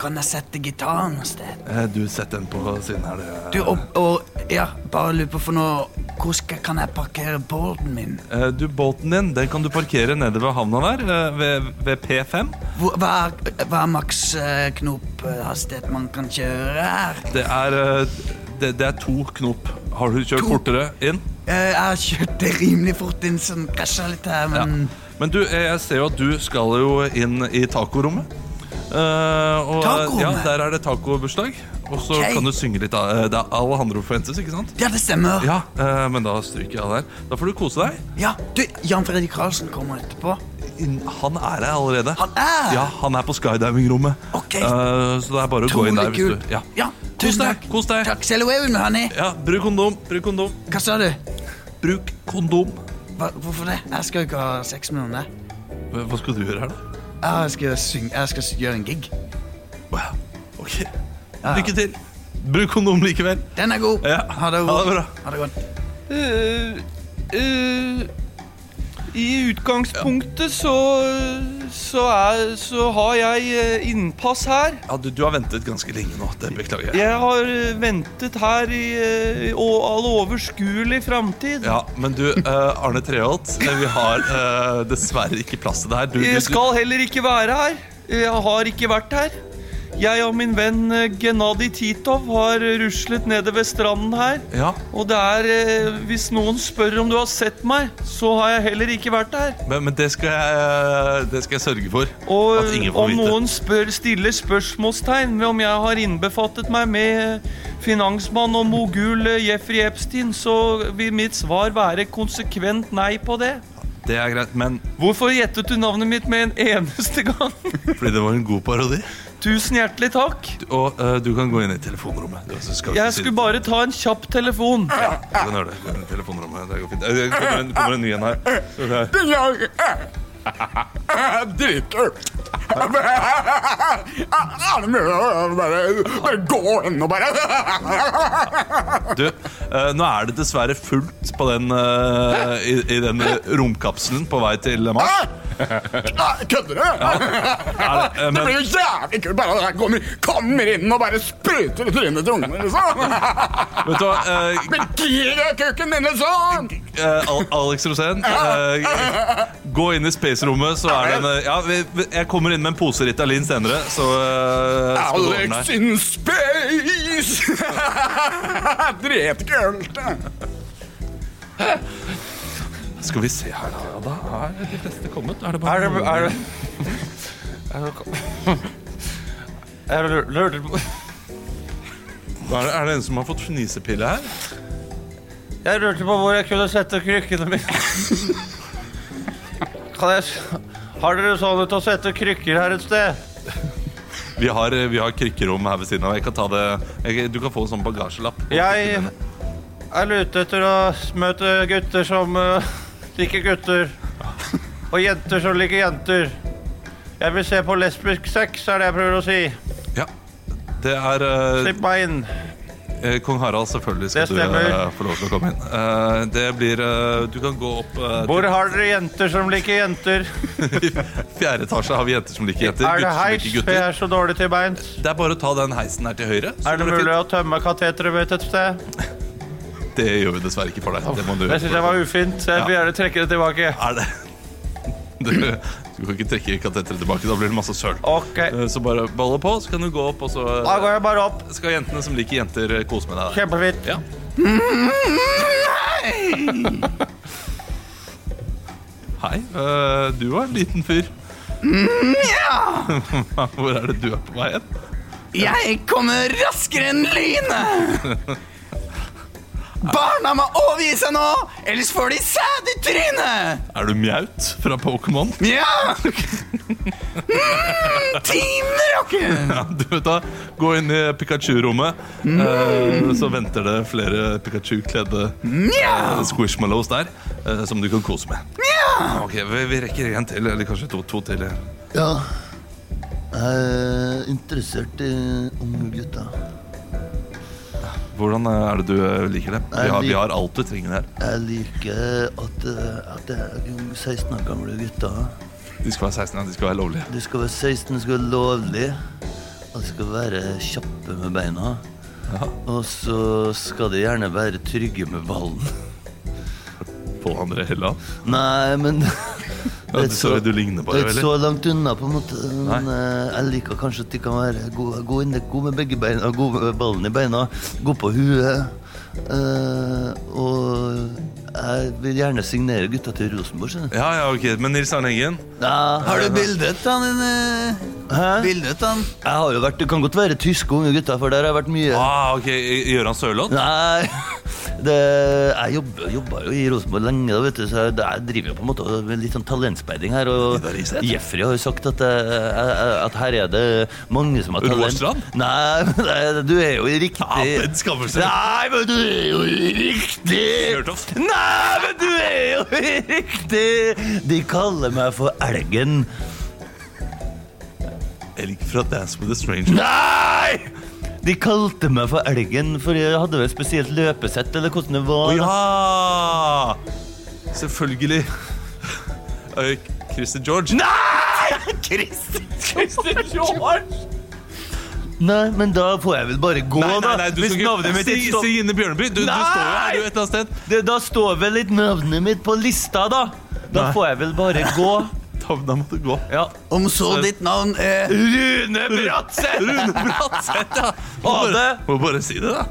kan jeg sette gitaren noe sted? Eh, Du, sett den på siden her. Det. Du, og, og ja, bare lurer på for noe Hvor skal, kan jeg parkere båten min? Eh, Du, Båten din den kan du parkere nede ved havna der, eh, ved, ved P5. Hvor, hva er, hva er maks eh, knophastighet man kan kjøre her? Det er, eh, det, det er to knop. Har du kjørt To. fortere inn? Eh, Jeg har kjørt det rimelig fort inn, sånn krasja litt her, men Men du, eh, jeg ser jo at du skal jo inn i tacorommet. Uh, og, Taco Ja, der er det tacobursdag. Og så okay. kan du synge litt. av- eh, Det er Alejandro Fuentes, ikke sant? Ja, det stemmer. Ja, uh, men da stryker jeg av der. Da får du kose deg. Ja, du, Jan Fredrik Karlsen kommer etterpå. Han er her allerede. Han er? Ja, han er på skydiving-rommet. Ok. Uh, så det er bare å gå inn der hvis du. Ja. Ja, Kos deg. Kos deg. Takk. Me, honey. Ja, bruk kondom. Bruk kondom. Hva sa du? Bruk kondom. Hva, hvorfor det? Jeg skal jo ikke ha sex med noen der. Hva hva skal du gjøre her, da? Jeg skal, synge, jeg skal gjøre en gig. Wow. Ok. Lykke til. Bruk kondom likevel. Den er god. Ja. Ha det, Ha det bra. Ha det godt. Uh, uh, I utgangspunktet så, så, er, så har jeg eh, innpass her. Ja, du, du har ventet ganske lenge nå. Det beklager jeg. Jeg har eh, ventet her i i å- all overskuelig framtid. Ja, Men du, eh, Arne Treholt, eh, vi har eh, dessverre ikke plass til deg her. Du, du, Jeg du, skal heller ikke være her. Jeg har ikke vært her. Jeg og min venn eh, Gennadij Titov har ruslet nede ved stranden her. ja, Og det er eh, Hvis noen spør om du har sett meg, så har jeg heller ikke vært her. men, men det, skal jeg, det skal jeg sørge for. Og At ingen får om vite. noen spør, stiller spørsmålstegn ved om jeg har innbefattet meg med finansmann og mogul eh, Jeffrey Epstein, så vil mitt svar være konsekvent nei på det. Det er greit, men Hvorfor gjettet du navnet mitt med en eneste gang? fordi det var en god parodi. Tusen hjertelig takk. Og uh, du kan gå inn i telefonrommet. Du, så skal Jeg si skulle det. bare ta en kjapp telefon. Du kan gjøre det. Telefonrommet. Det går fint. Eh, Det kommer en, kommer en ny en her. Skal vi se. Dritkult! Bare gå inn og bare Du, eh, nå er det dessverre fullt på den, eh, i, i den romkapselen på vei til Mars. Kødder du? Det, men, blir jo jævlig kult bare at jeg kommer, kommer inn og bare spruter i trynet til ungene, liksom. vet du hva, uh, Men gigakuken min liksom! eh, Al- Alex Rosén, uh, gå inn i space-rommet, så er det en Ja, jeg kommer inn med en pose Ritalin senere, så uh, Alex in space! Dritkult! Skal vi se her, da. Ja, da er de fleste kommet. Er det Er bare det, er det, er det Jeg lur- på er det, er det en som har fått fnisepille her? Jeg lurte på hvor jeg kunne sette krykkene mine. Kan jeg Har dere sånn ut å sette krykker her et sted? Vi har, eh, vi har krykkerom her ved siden av. Jeg kan ta det jeg, Du kan få en sånn bagasjelapp. Jeg er ute etter å møte gutter som eh, liker gutter. Og jenter som liker jenter. Jeg vil se på lesbisk sex, er det jeg prøver å si. Ja. Det er uh, Slipp meg inn. eh, Kong Harald, selvfølgelig skal du eh, få lov til å komme inn. Eh, det blir eh, Du kan gå opp eh, Hvor har dere jenter som liker jenter? I fjerde etasje. Har vi jenter som liker jenter. Er det heis? For jeg er så dårlig til beins. Det er bare å ta den heisen her til høyre. Er det går mulig å tømme kateteret mitt et sted? Det gjør vi dessverre ikke for deg. Det må du Det syns jeg var ufint. Jeg vil gjerne trekke det tilbake. Er det Du, du kan ikke trekke kateteret tilbake. Da blir det masse søl. Ok, Eh, Så bare balle på, så kan du gå opp, og så da går jeg bare opp. skal jentene som liker jenter, eh, kose med deg. Kjempefint. Ja. Hei. eh, du var en liten fyr. Hvor er det du er på vei hen? Jeg kommer raskere enn lynet! Barna må overgi seg nå, ellers får de sæd i trynet! Er du Mjaut fra Pokémon? Ja! Mm, Team Rocket! Ja, du vet da, Gå inn i Pikachu-rommet, eh, så venter det flere Pikachu-kledde uh, Squishmallows der, eh, som du kan kose med. Ok, vi, vi rekker én til, eller kanskje to, to til. Ja. Jeg er interessert i unge gutter. Hvordan eh, er det du eh, liker det? Vi har, vi har alt du trenger her. Jeg liker at, eh, at det er 16 år gamle gutter. De skal være 16, ja, de skal være lovlige. De skal være 16, de skal være lovlige. Og de skal være kjappe med beina. Og så skal de gjerne være trygge med ballen. På andre Helland. Nei, men Ja, du, så, du ligner Det bare er ikke så langt unna, på en måte. Men uh, jeg liker kanskje at de kan være gode, gode, inne- gode med begge beina, gode med ballen i beina, gode på huet. Uh, og jeg vil gjerne signere gutta til Rosenborg. skjønner du. Ja, ja, ok, Men Nils Arne Eggen? Ja, Har du bildet han? en, eh, Hæ? Bildet han? Jeg har jo vært, Det kan godt være tyske unge gutter, for der har jeg vært mye. Ah, ok, Gøran Sørloth? Nei, det, jeg jobba, jobba jo i Rosenborg lenge, vet du, så jeg, jeg driver jo på en måte med litt sånn talentspeiding her. Og Jeffrey har jo sagt at, eh, at her er det mange som har talent. Råstrand? Nei, du er jo riktig Ja. Nei, men du er jo riktig! Fjørtoft? Nei, men du er jo riktig! De kaller meg for Elgen. Elg fra Dance with a Stranger. Nei! De kalte meg for Elgen, for jeg hadde vel spesielt løpesett, eller hvordan det var. Å ja! Selvfølgelig. Christer George. Nei! Christer George! Nei, men da får jeg vel bare gå, Nei, nei, nei, da. du Hvis navnet mitt ikke står si Ine Bjørneby. Du, du står jo her du, et eller annet sted. det, Da står vel litt navnet mitt på lista, da. Da Nei. får jeg vel bare gå. Da, da må gå. Ja. Om så ditt navn er Rune Bratseth! Rune Bratseth, ja! Må bare, må bare si det, da.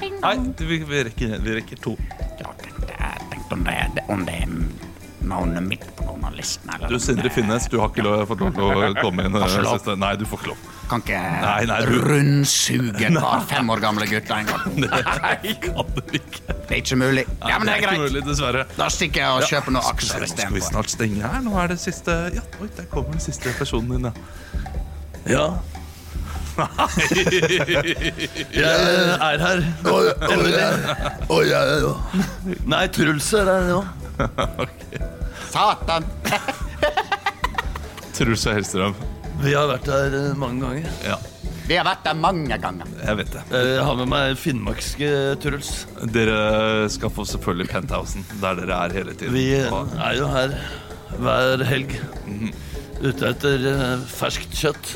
Nei, vi, vi, rekker, vi rekker to. Om det, om det er navnet mitt på noen av listene. Du, Sindre Finnes, du har ikke lov, fått lov til å komme inn. Nei, du får ikke lov. Kan ikke Nei, nei, du- rundsuge et par fem år gamle gutter en gang. Nei, kan du ikke. Det er ikke mulig. Ja, men det er greit. mulig, dessverre. Da stikker jeg og kjøper noen aksjer vi skal vi istedenfor. snart stenge her. Nå er det siste Ja, oi, der kommer den siste personen din, ja. Ja. Jeg er her. Å, ja, ja, ja. Nei, Truls er her òg. Satan! Truls og Hellstrøm. Vi har vært her eh, mange ganger. Ja, Vi har vært der mange ganger. jeg vet det. Jeg har med meg finnmarkske Truls. Dere skal få selvfølgelig penthousen, der dere er hele tiden. Vi er jo her hver helg. Ute etter eh, ferskt kjøtt.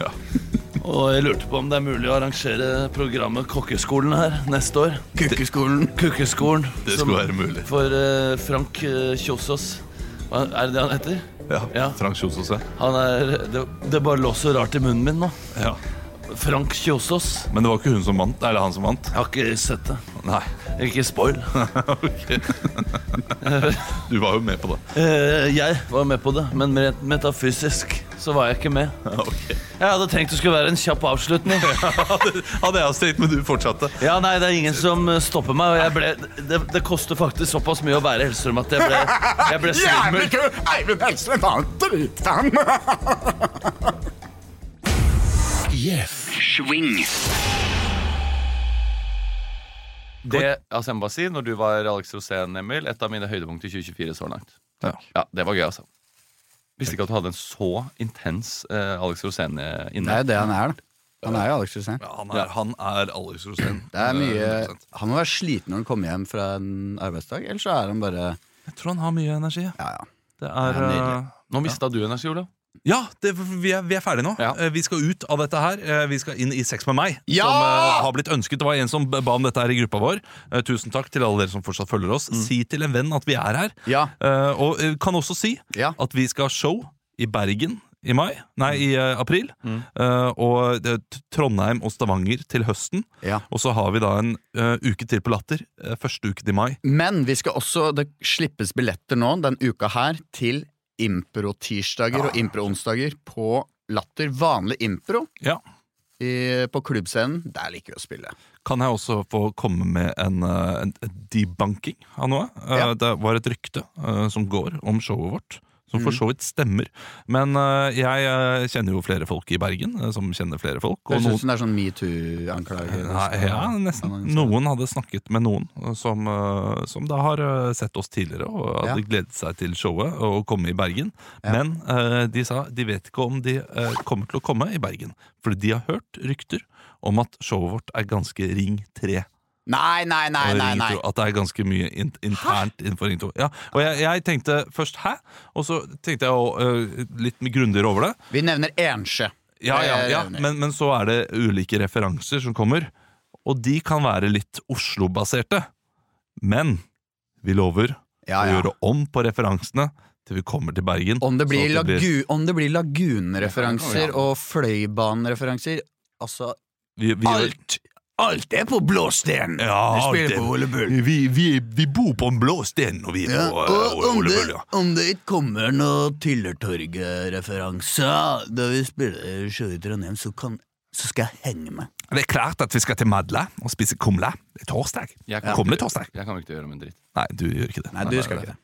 Ja. Og jeg lurte på om det er mulig å arrangere programmet Kokkeskolen her neste år. Kukkeskolen. Kukkeskolen. Det skulle være mulig. For eh, Frank Kjosås. Hva er det det han heter? Ja. Frank Kjosås, ja. Han er, det, det bare lå så rart i munnen min nå. ja. Frank Kjosås. Men det var ikke hun som vant. Eller han som vant. Jeg har ikke sett det. Nei. Ikke spoil. Ok. Du var jo med på det. Eh, jeg var med på det, men rent metafysisk så var jeg ikke med. Ja, ok. Jeg hadde tenkt det skulle være en kjapp avslutning. Hadde jeg også tenkt, men du fortsatte. Ja, nei, det er ingen som eh, stopper meg, og jeg ble, det, det koster faktisk såpass mye å være Hellstrøm at jeg ble, jeg ble Jævlig svimmel. kul! Eivind Hellstrøm var en dritfan! Swing. Det, altså jeg må bare si, når du var Alex Rosén, Emil, et av mine høydepunkt i 2024 så langt. Ja. Ja, Det var gøy, altså. Visste ikke at du hadde en så intens eh, Alex Rosén inne. Det er jo det han er, da. Han er jo Alex Rosén. Ja, han, er, han er Alex Rosén. Det er mye Eh, 100%. Han må være sliten når han kommer hjem fra en arbeidsdag, ellers så er han bare Jeg tror han har mye energi. Ja, ja. Det er, Det er eh, Nå mista du energi, Olav. Ja, det, vi, er, vi er ferdige nå. Ja. Eh, Vi skal ut av dette her. Eh, Vi skal inn i Sex med meg, Ja! som uh, har blitt ønsket. Det var en som ba om dette her i gruppa vår. Uh, Tusen takk til alle dere som fortsatt følger oss. Si til en venn at vi er her. Ja. Uh, Og kan også si at vi skal ha show i Bergen i mai. Nei, i uh, april. Eh, og det er Trondheim og Stavanger til høsten. Ja. Og så har vi da en uke til på Latter. første uken i mai. Men vi skal også, det slippes billetter nå den uka her til impro-tirsdager og impro-onsdager på Latter. Vanlig impro Ja. i, på klubbscenen. Der liker vi å spille. Kan jeg også få komme med en, eh, en, debunking av noe? Eh, Ja. Det var et rykte eh, som går om showet vårt, Som for så vidt stemmer. Men uh, jeg eh, kjenner jo flere folk i Bergen uh, som kjenner flere folk. Og høres noen, ut som det er sånn metoo-anklager. Ja, nesten. Noen hadde snakket med noen som, uh, som da har sett oss tidligere og hadde Ja. gledet seg til showet og komme i Bergen. Ja. Men de sa de vet ikke om de kommer til å komme i Bergen. Fordi de har hørt rykter om at showet vårt er ganske Ring 3. Nei, nei, nei, nei, nei. At det er ganske mye in internt innenfor Ring 2. Ja, og jeg, jeg tenkte først 'hæ?' Og så tenkte jeg å, uh, litt grundigere over det. Vi nevner Ensjø. Ja, ja, ja. Men, men så er det ulike referanser som kommer, og de kan være litt Oslo-baserte. Men vi lover Ja, å gjøre om på referansene til vi kommer til Bergen. Om det blir, blir... at lagu om det blir lagunreferanser og fløybanereferanser, Altså vi, vi, Alt, alt er på blå sten. Ja, Vi spiller på Ole Bull. vi, vi, vi bor på en blå sten når vi er Ja, på uh, Ole det, Bull, ja. om det ikke kommer noen Tyllertorget-referanser da vi spiller show i Trondheim, så, kan, så skal jeg henge meg. Det er klart at vi skal til Madla og spise kumle. Det er torsdag. Jeg kan, Kommer ikke- torsdag. Jeg kommer ikke til å gjøre om en dritt. Nei, du gjør ikke det. Nei, du skal ikke det.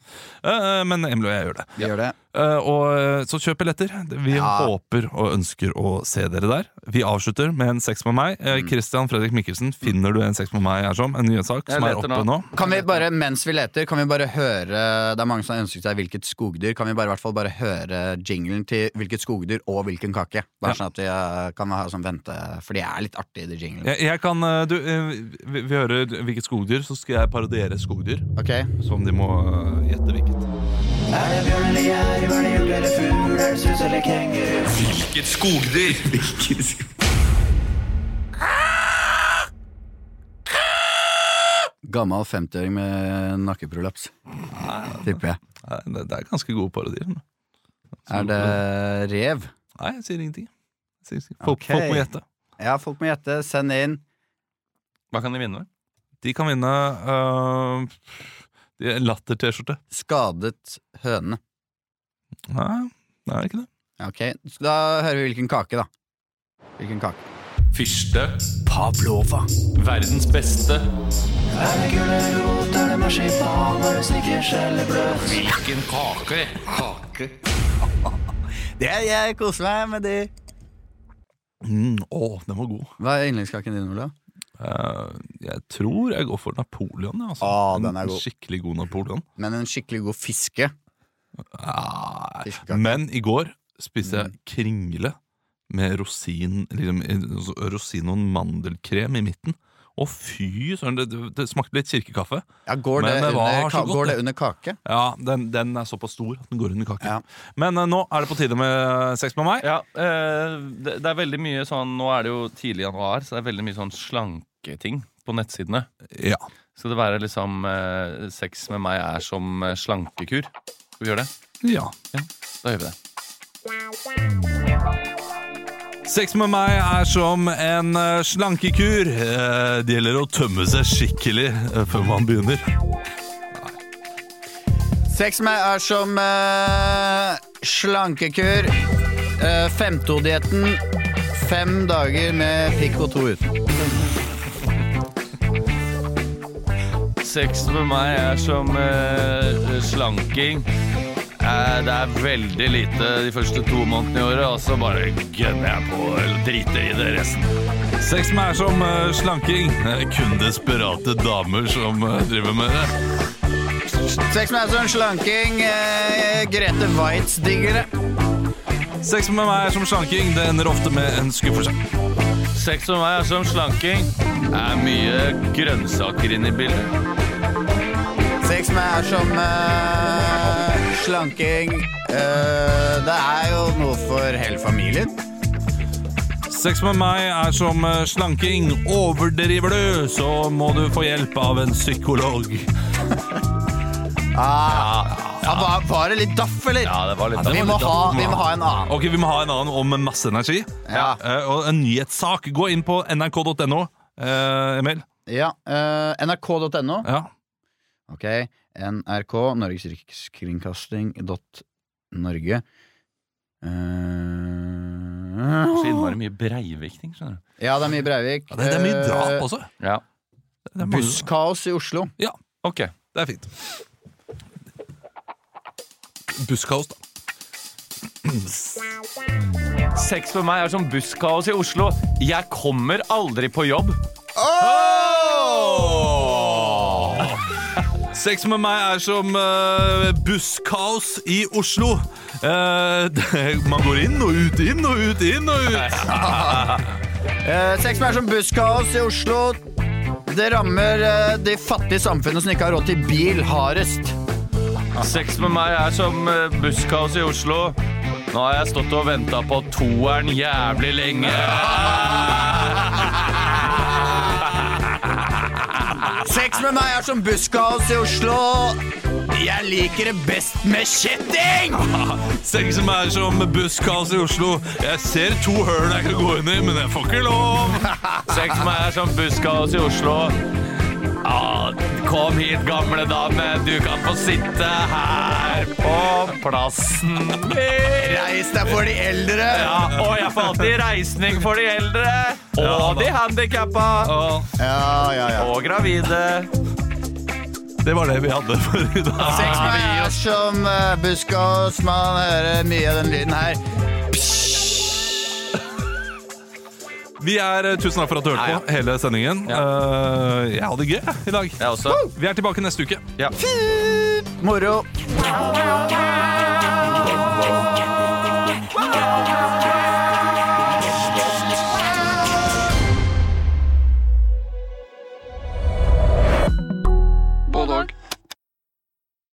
Eh, men Emil og jeg gjør det. Vi gjør det. Eh, og eh, Så kjøp billetter. Vi Ja. håper og ønsker å se dere der. Vi avslutter med en Sex med meg. Eh, Christian Fredrik Mikkelsen, finner du en Sex med meg her som? En nyhetssak Jeg som er leter oppe nå. nå? Kan vi bare, mens vi leter, kan vi bare høre Det er mange som har ønsket seg hvilket skogdyr. Kan vi bare, i hvert fall bare høre jinglen til hvilket skogdyr og hvilken kake? Bare sånn at vi eh, kan ha sånn vente For de er litt artige, de jingle. Jeg, jeg kan, eh, du, eh, vi, vi hører hvilket skogdyr, så skal jeg parodiere skogdyr. Ok? Som de må eh, gjette hvilket. Hvilket skogdyr? Gammel 50-åring med nakkeprolaps. Tipper jeg. Nei, Det, det er ganske gode parodier. Er det rev? Nei, jeg sier ingenting. Jeg sier ingenting. Folk, okay. folk må gjette. Ja, folk må gjette. Send inn. Hva kan de vinne? De kan vinne uh, latter-T-skjorte. Skadet høne. Nei, det er ikke det. Ok, så Da hører vi hvilken kake, da. Hvilken kake? Fyrste. Pavlova. Verdens beste. Hvilken kake? Det, jeg koser meg med de. Mm, å, den var god. Hva er yndlingskaken din, Ole? Eh, jeg tror jeg går for Napoleon. ja, Altså. Ah, den er En god. Skikkelig god Napoleon. Men en skikkelig god fiske. Ah, Fiskekake. men i går spiste jeg Mm. kringle med rosin, liksom, eh, rosin og mandelkrem i midten. Å fy søren, det, det, smakte litt kirkekaffe. Ja, går, det det under, godt, går det under kake? Ja, den, den er såpass stor at den går under kake. Ja. Men uh, nå er det på tide med sex med meg. Ja, uh, det, det er veldig mye sånn Nå er det jo tidlig januar, så det er veldig mye sånn slanketing på nettsidene. Ja. Skal det være liksom uh, Sex med meg er som eh, slankekur? Skal vi gjøre det? ja. Da gjør vi det. Sex med meg er som en eh, slankekur. Eh, det gjelder å tømme seg skikkelig eh, før man begynner. Sex med meg er som uh, slankekur. Uh, Femtodietten. Fem dager med pikk og to uten. Sex med meg er som uh, slanking. Eh, det er veldig lite de første to månedene i året, og så bare gønner jeg på eller driter i det resten. Sex med er som eh, slanking. Kun desperate damer som eh, driver med det. Sex med er som slanking. Grete Waitz digger det. Sex med meg er som slanking. Det ender ofte med en skuffelse. Sex med meg er som slanking. Det Er mye grønnsaker inne i bildet. Sex med er som eh, slanking. uh, det er jo noe for hele familien. Sex med meg er som eh, slanking. Overdriver du, så må du få hjelp av en psykolog. Ah, ja, var, var det litt daff, eller? Ja, det var litt vi, må ha, vi må ha en annen. Ok, Vi må ha en annen om masse energi. Ja. Uh, og en nyhetssak. Gå inn på nrk.no, uh, Emil. Ja, Uh, NRK.no. Ja. Ok, NRK, Norges Rikskringkasting dot Norge. Eh, Så innmari mye Breivik-ting, skjønner du. ja, det er mye Breivik. Ja, det, det er mye drap Eh, også. Ja, Busskaos i Oslo. Ja, ok. det er fint. Busskaos, da. Sex for meg er som busskaos i Oslo. Jeg kommer aldri på jobb. Sex med meg er som uh, busskaos i Oslo. Uh, man går inn og ut, inn og ut, inn og ut. uh, sex er som busskaos i Oslo. Det rammer de fattige samfunnene som ikke har råd til bil, hardest. Sex med meg er som busskaos i Oslo. Nå har jeg stått og venta på toeren jævlig lenge. Sex med meg er som busskaos i Oslo. Jeg liker det best med kjetting! Sex med meg er som busskaos i Oslo. Jeg ser to høl jeg kan gå inn i, men jeg får ikke lov. Sex med meg er som busskaos i Oslo. Ja, kom hit, gamle dame. Du kan få sitte her på plassen min. Reis deg for de eldre. Ja, og jeg får alltid reisning for de eldre. Og de handikappa. Ja, ja, ja. Og gravide. Det var det vi hadde for i dag. Seks med meg er som busk og hører mye av den lyden her. Vi er eh, Tusen takk for at du hørte Nei, ja. på hele sendingen. Ja. Uh, jeg hadde det gøy i dag. Jeg også. Vi er tilbake neste uke. Ja. Fint moro.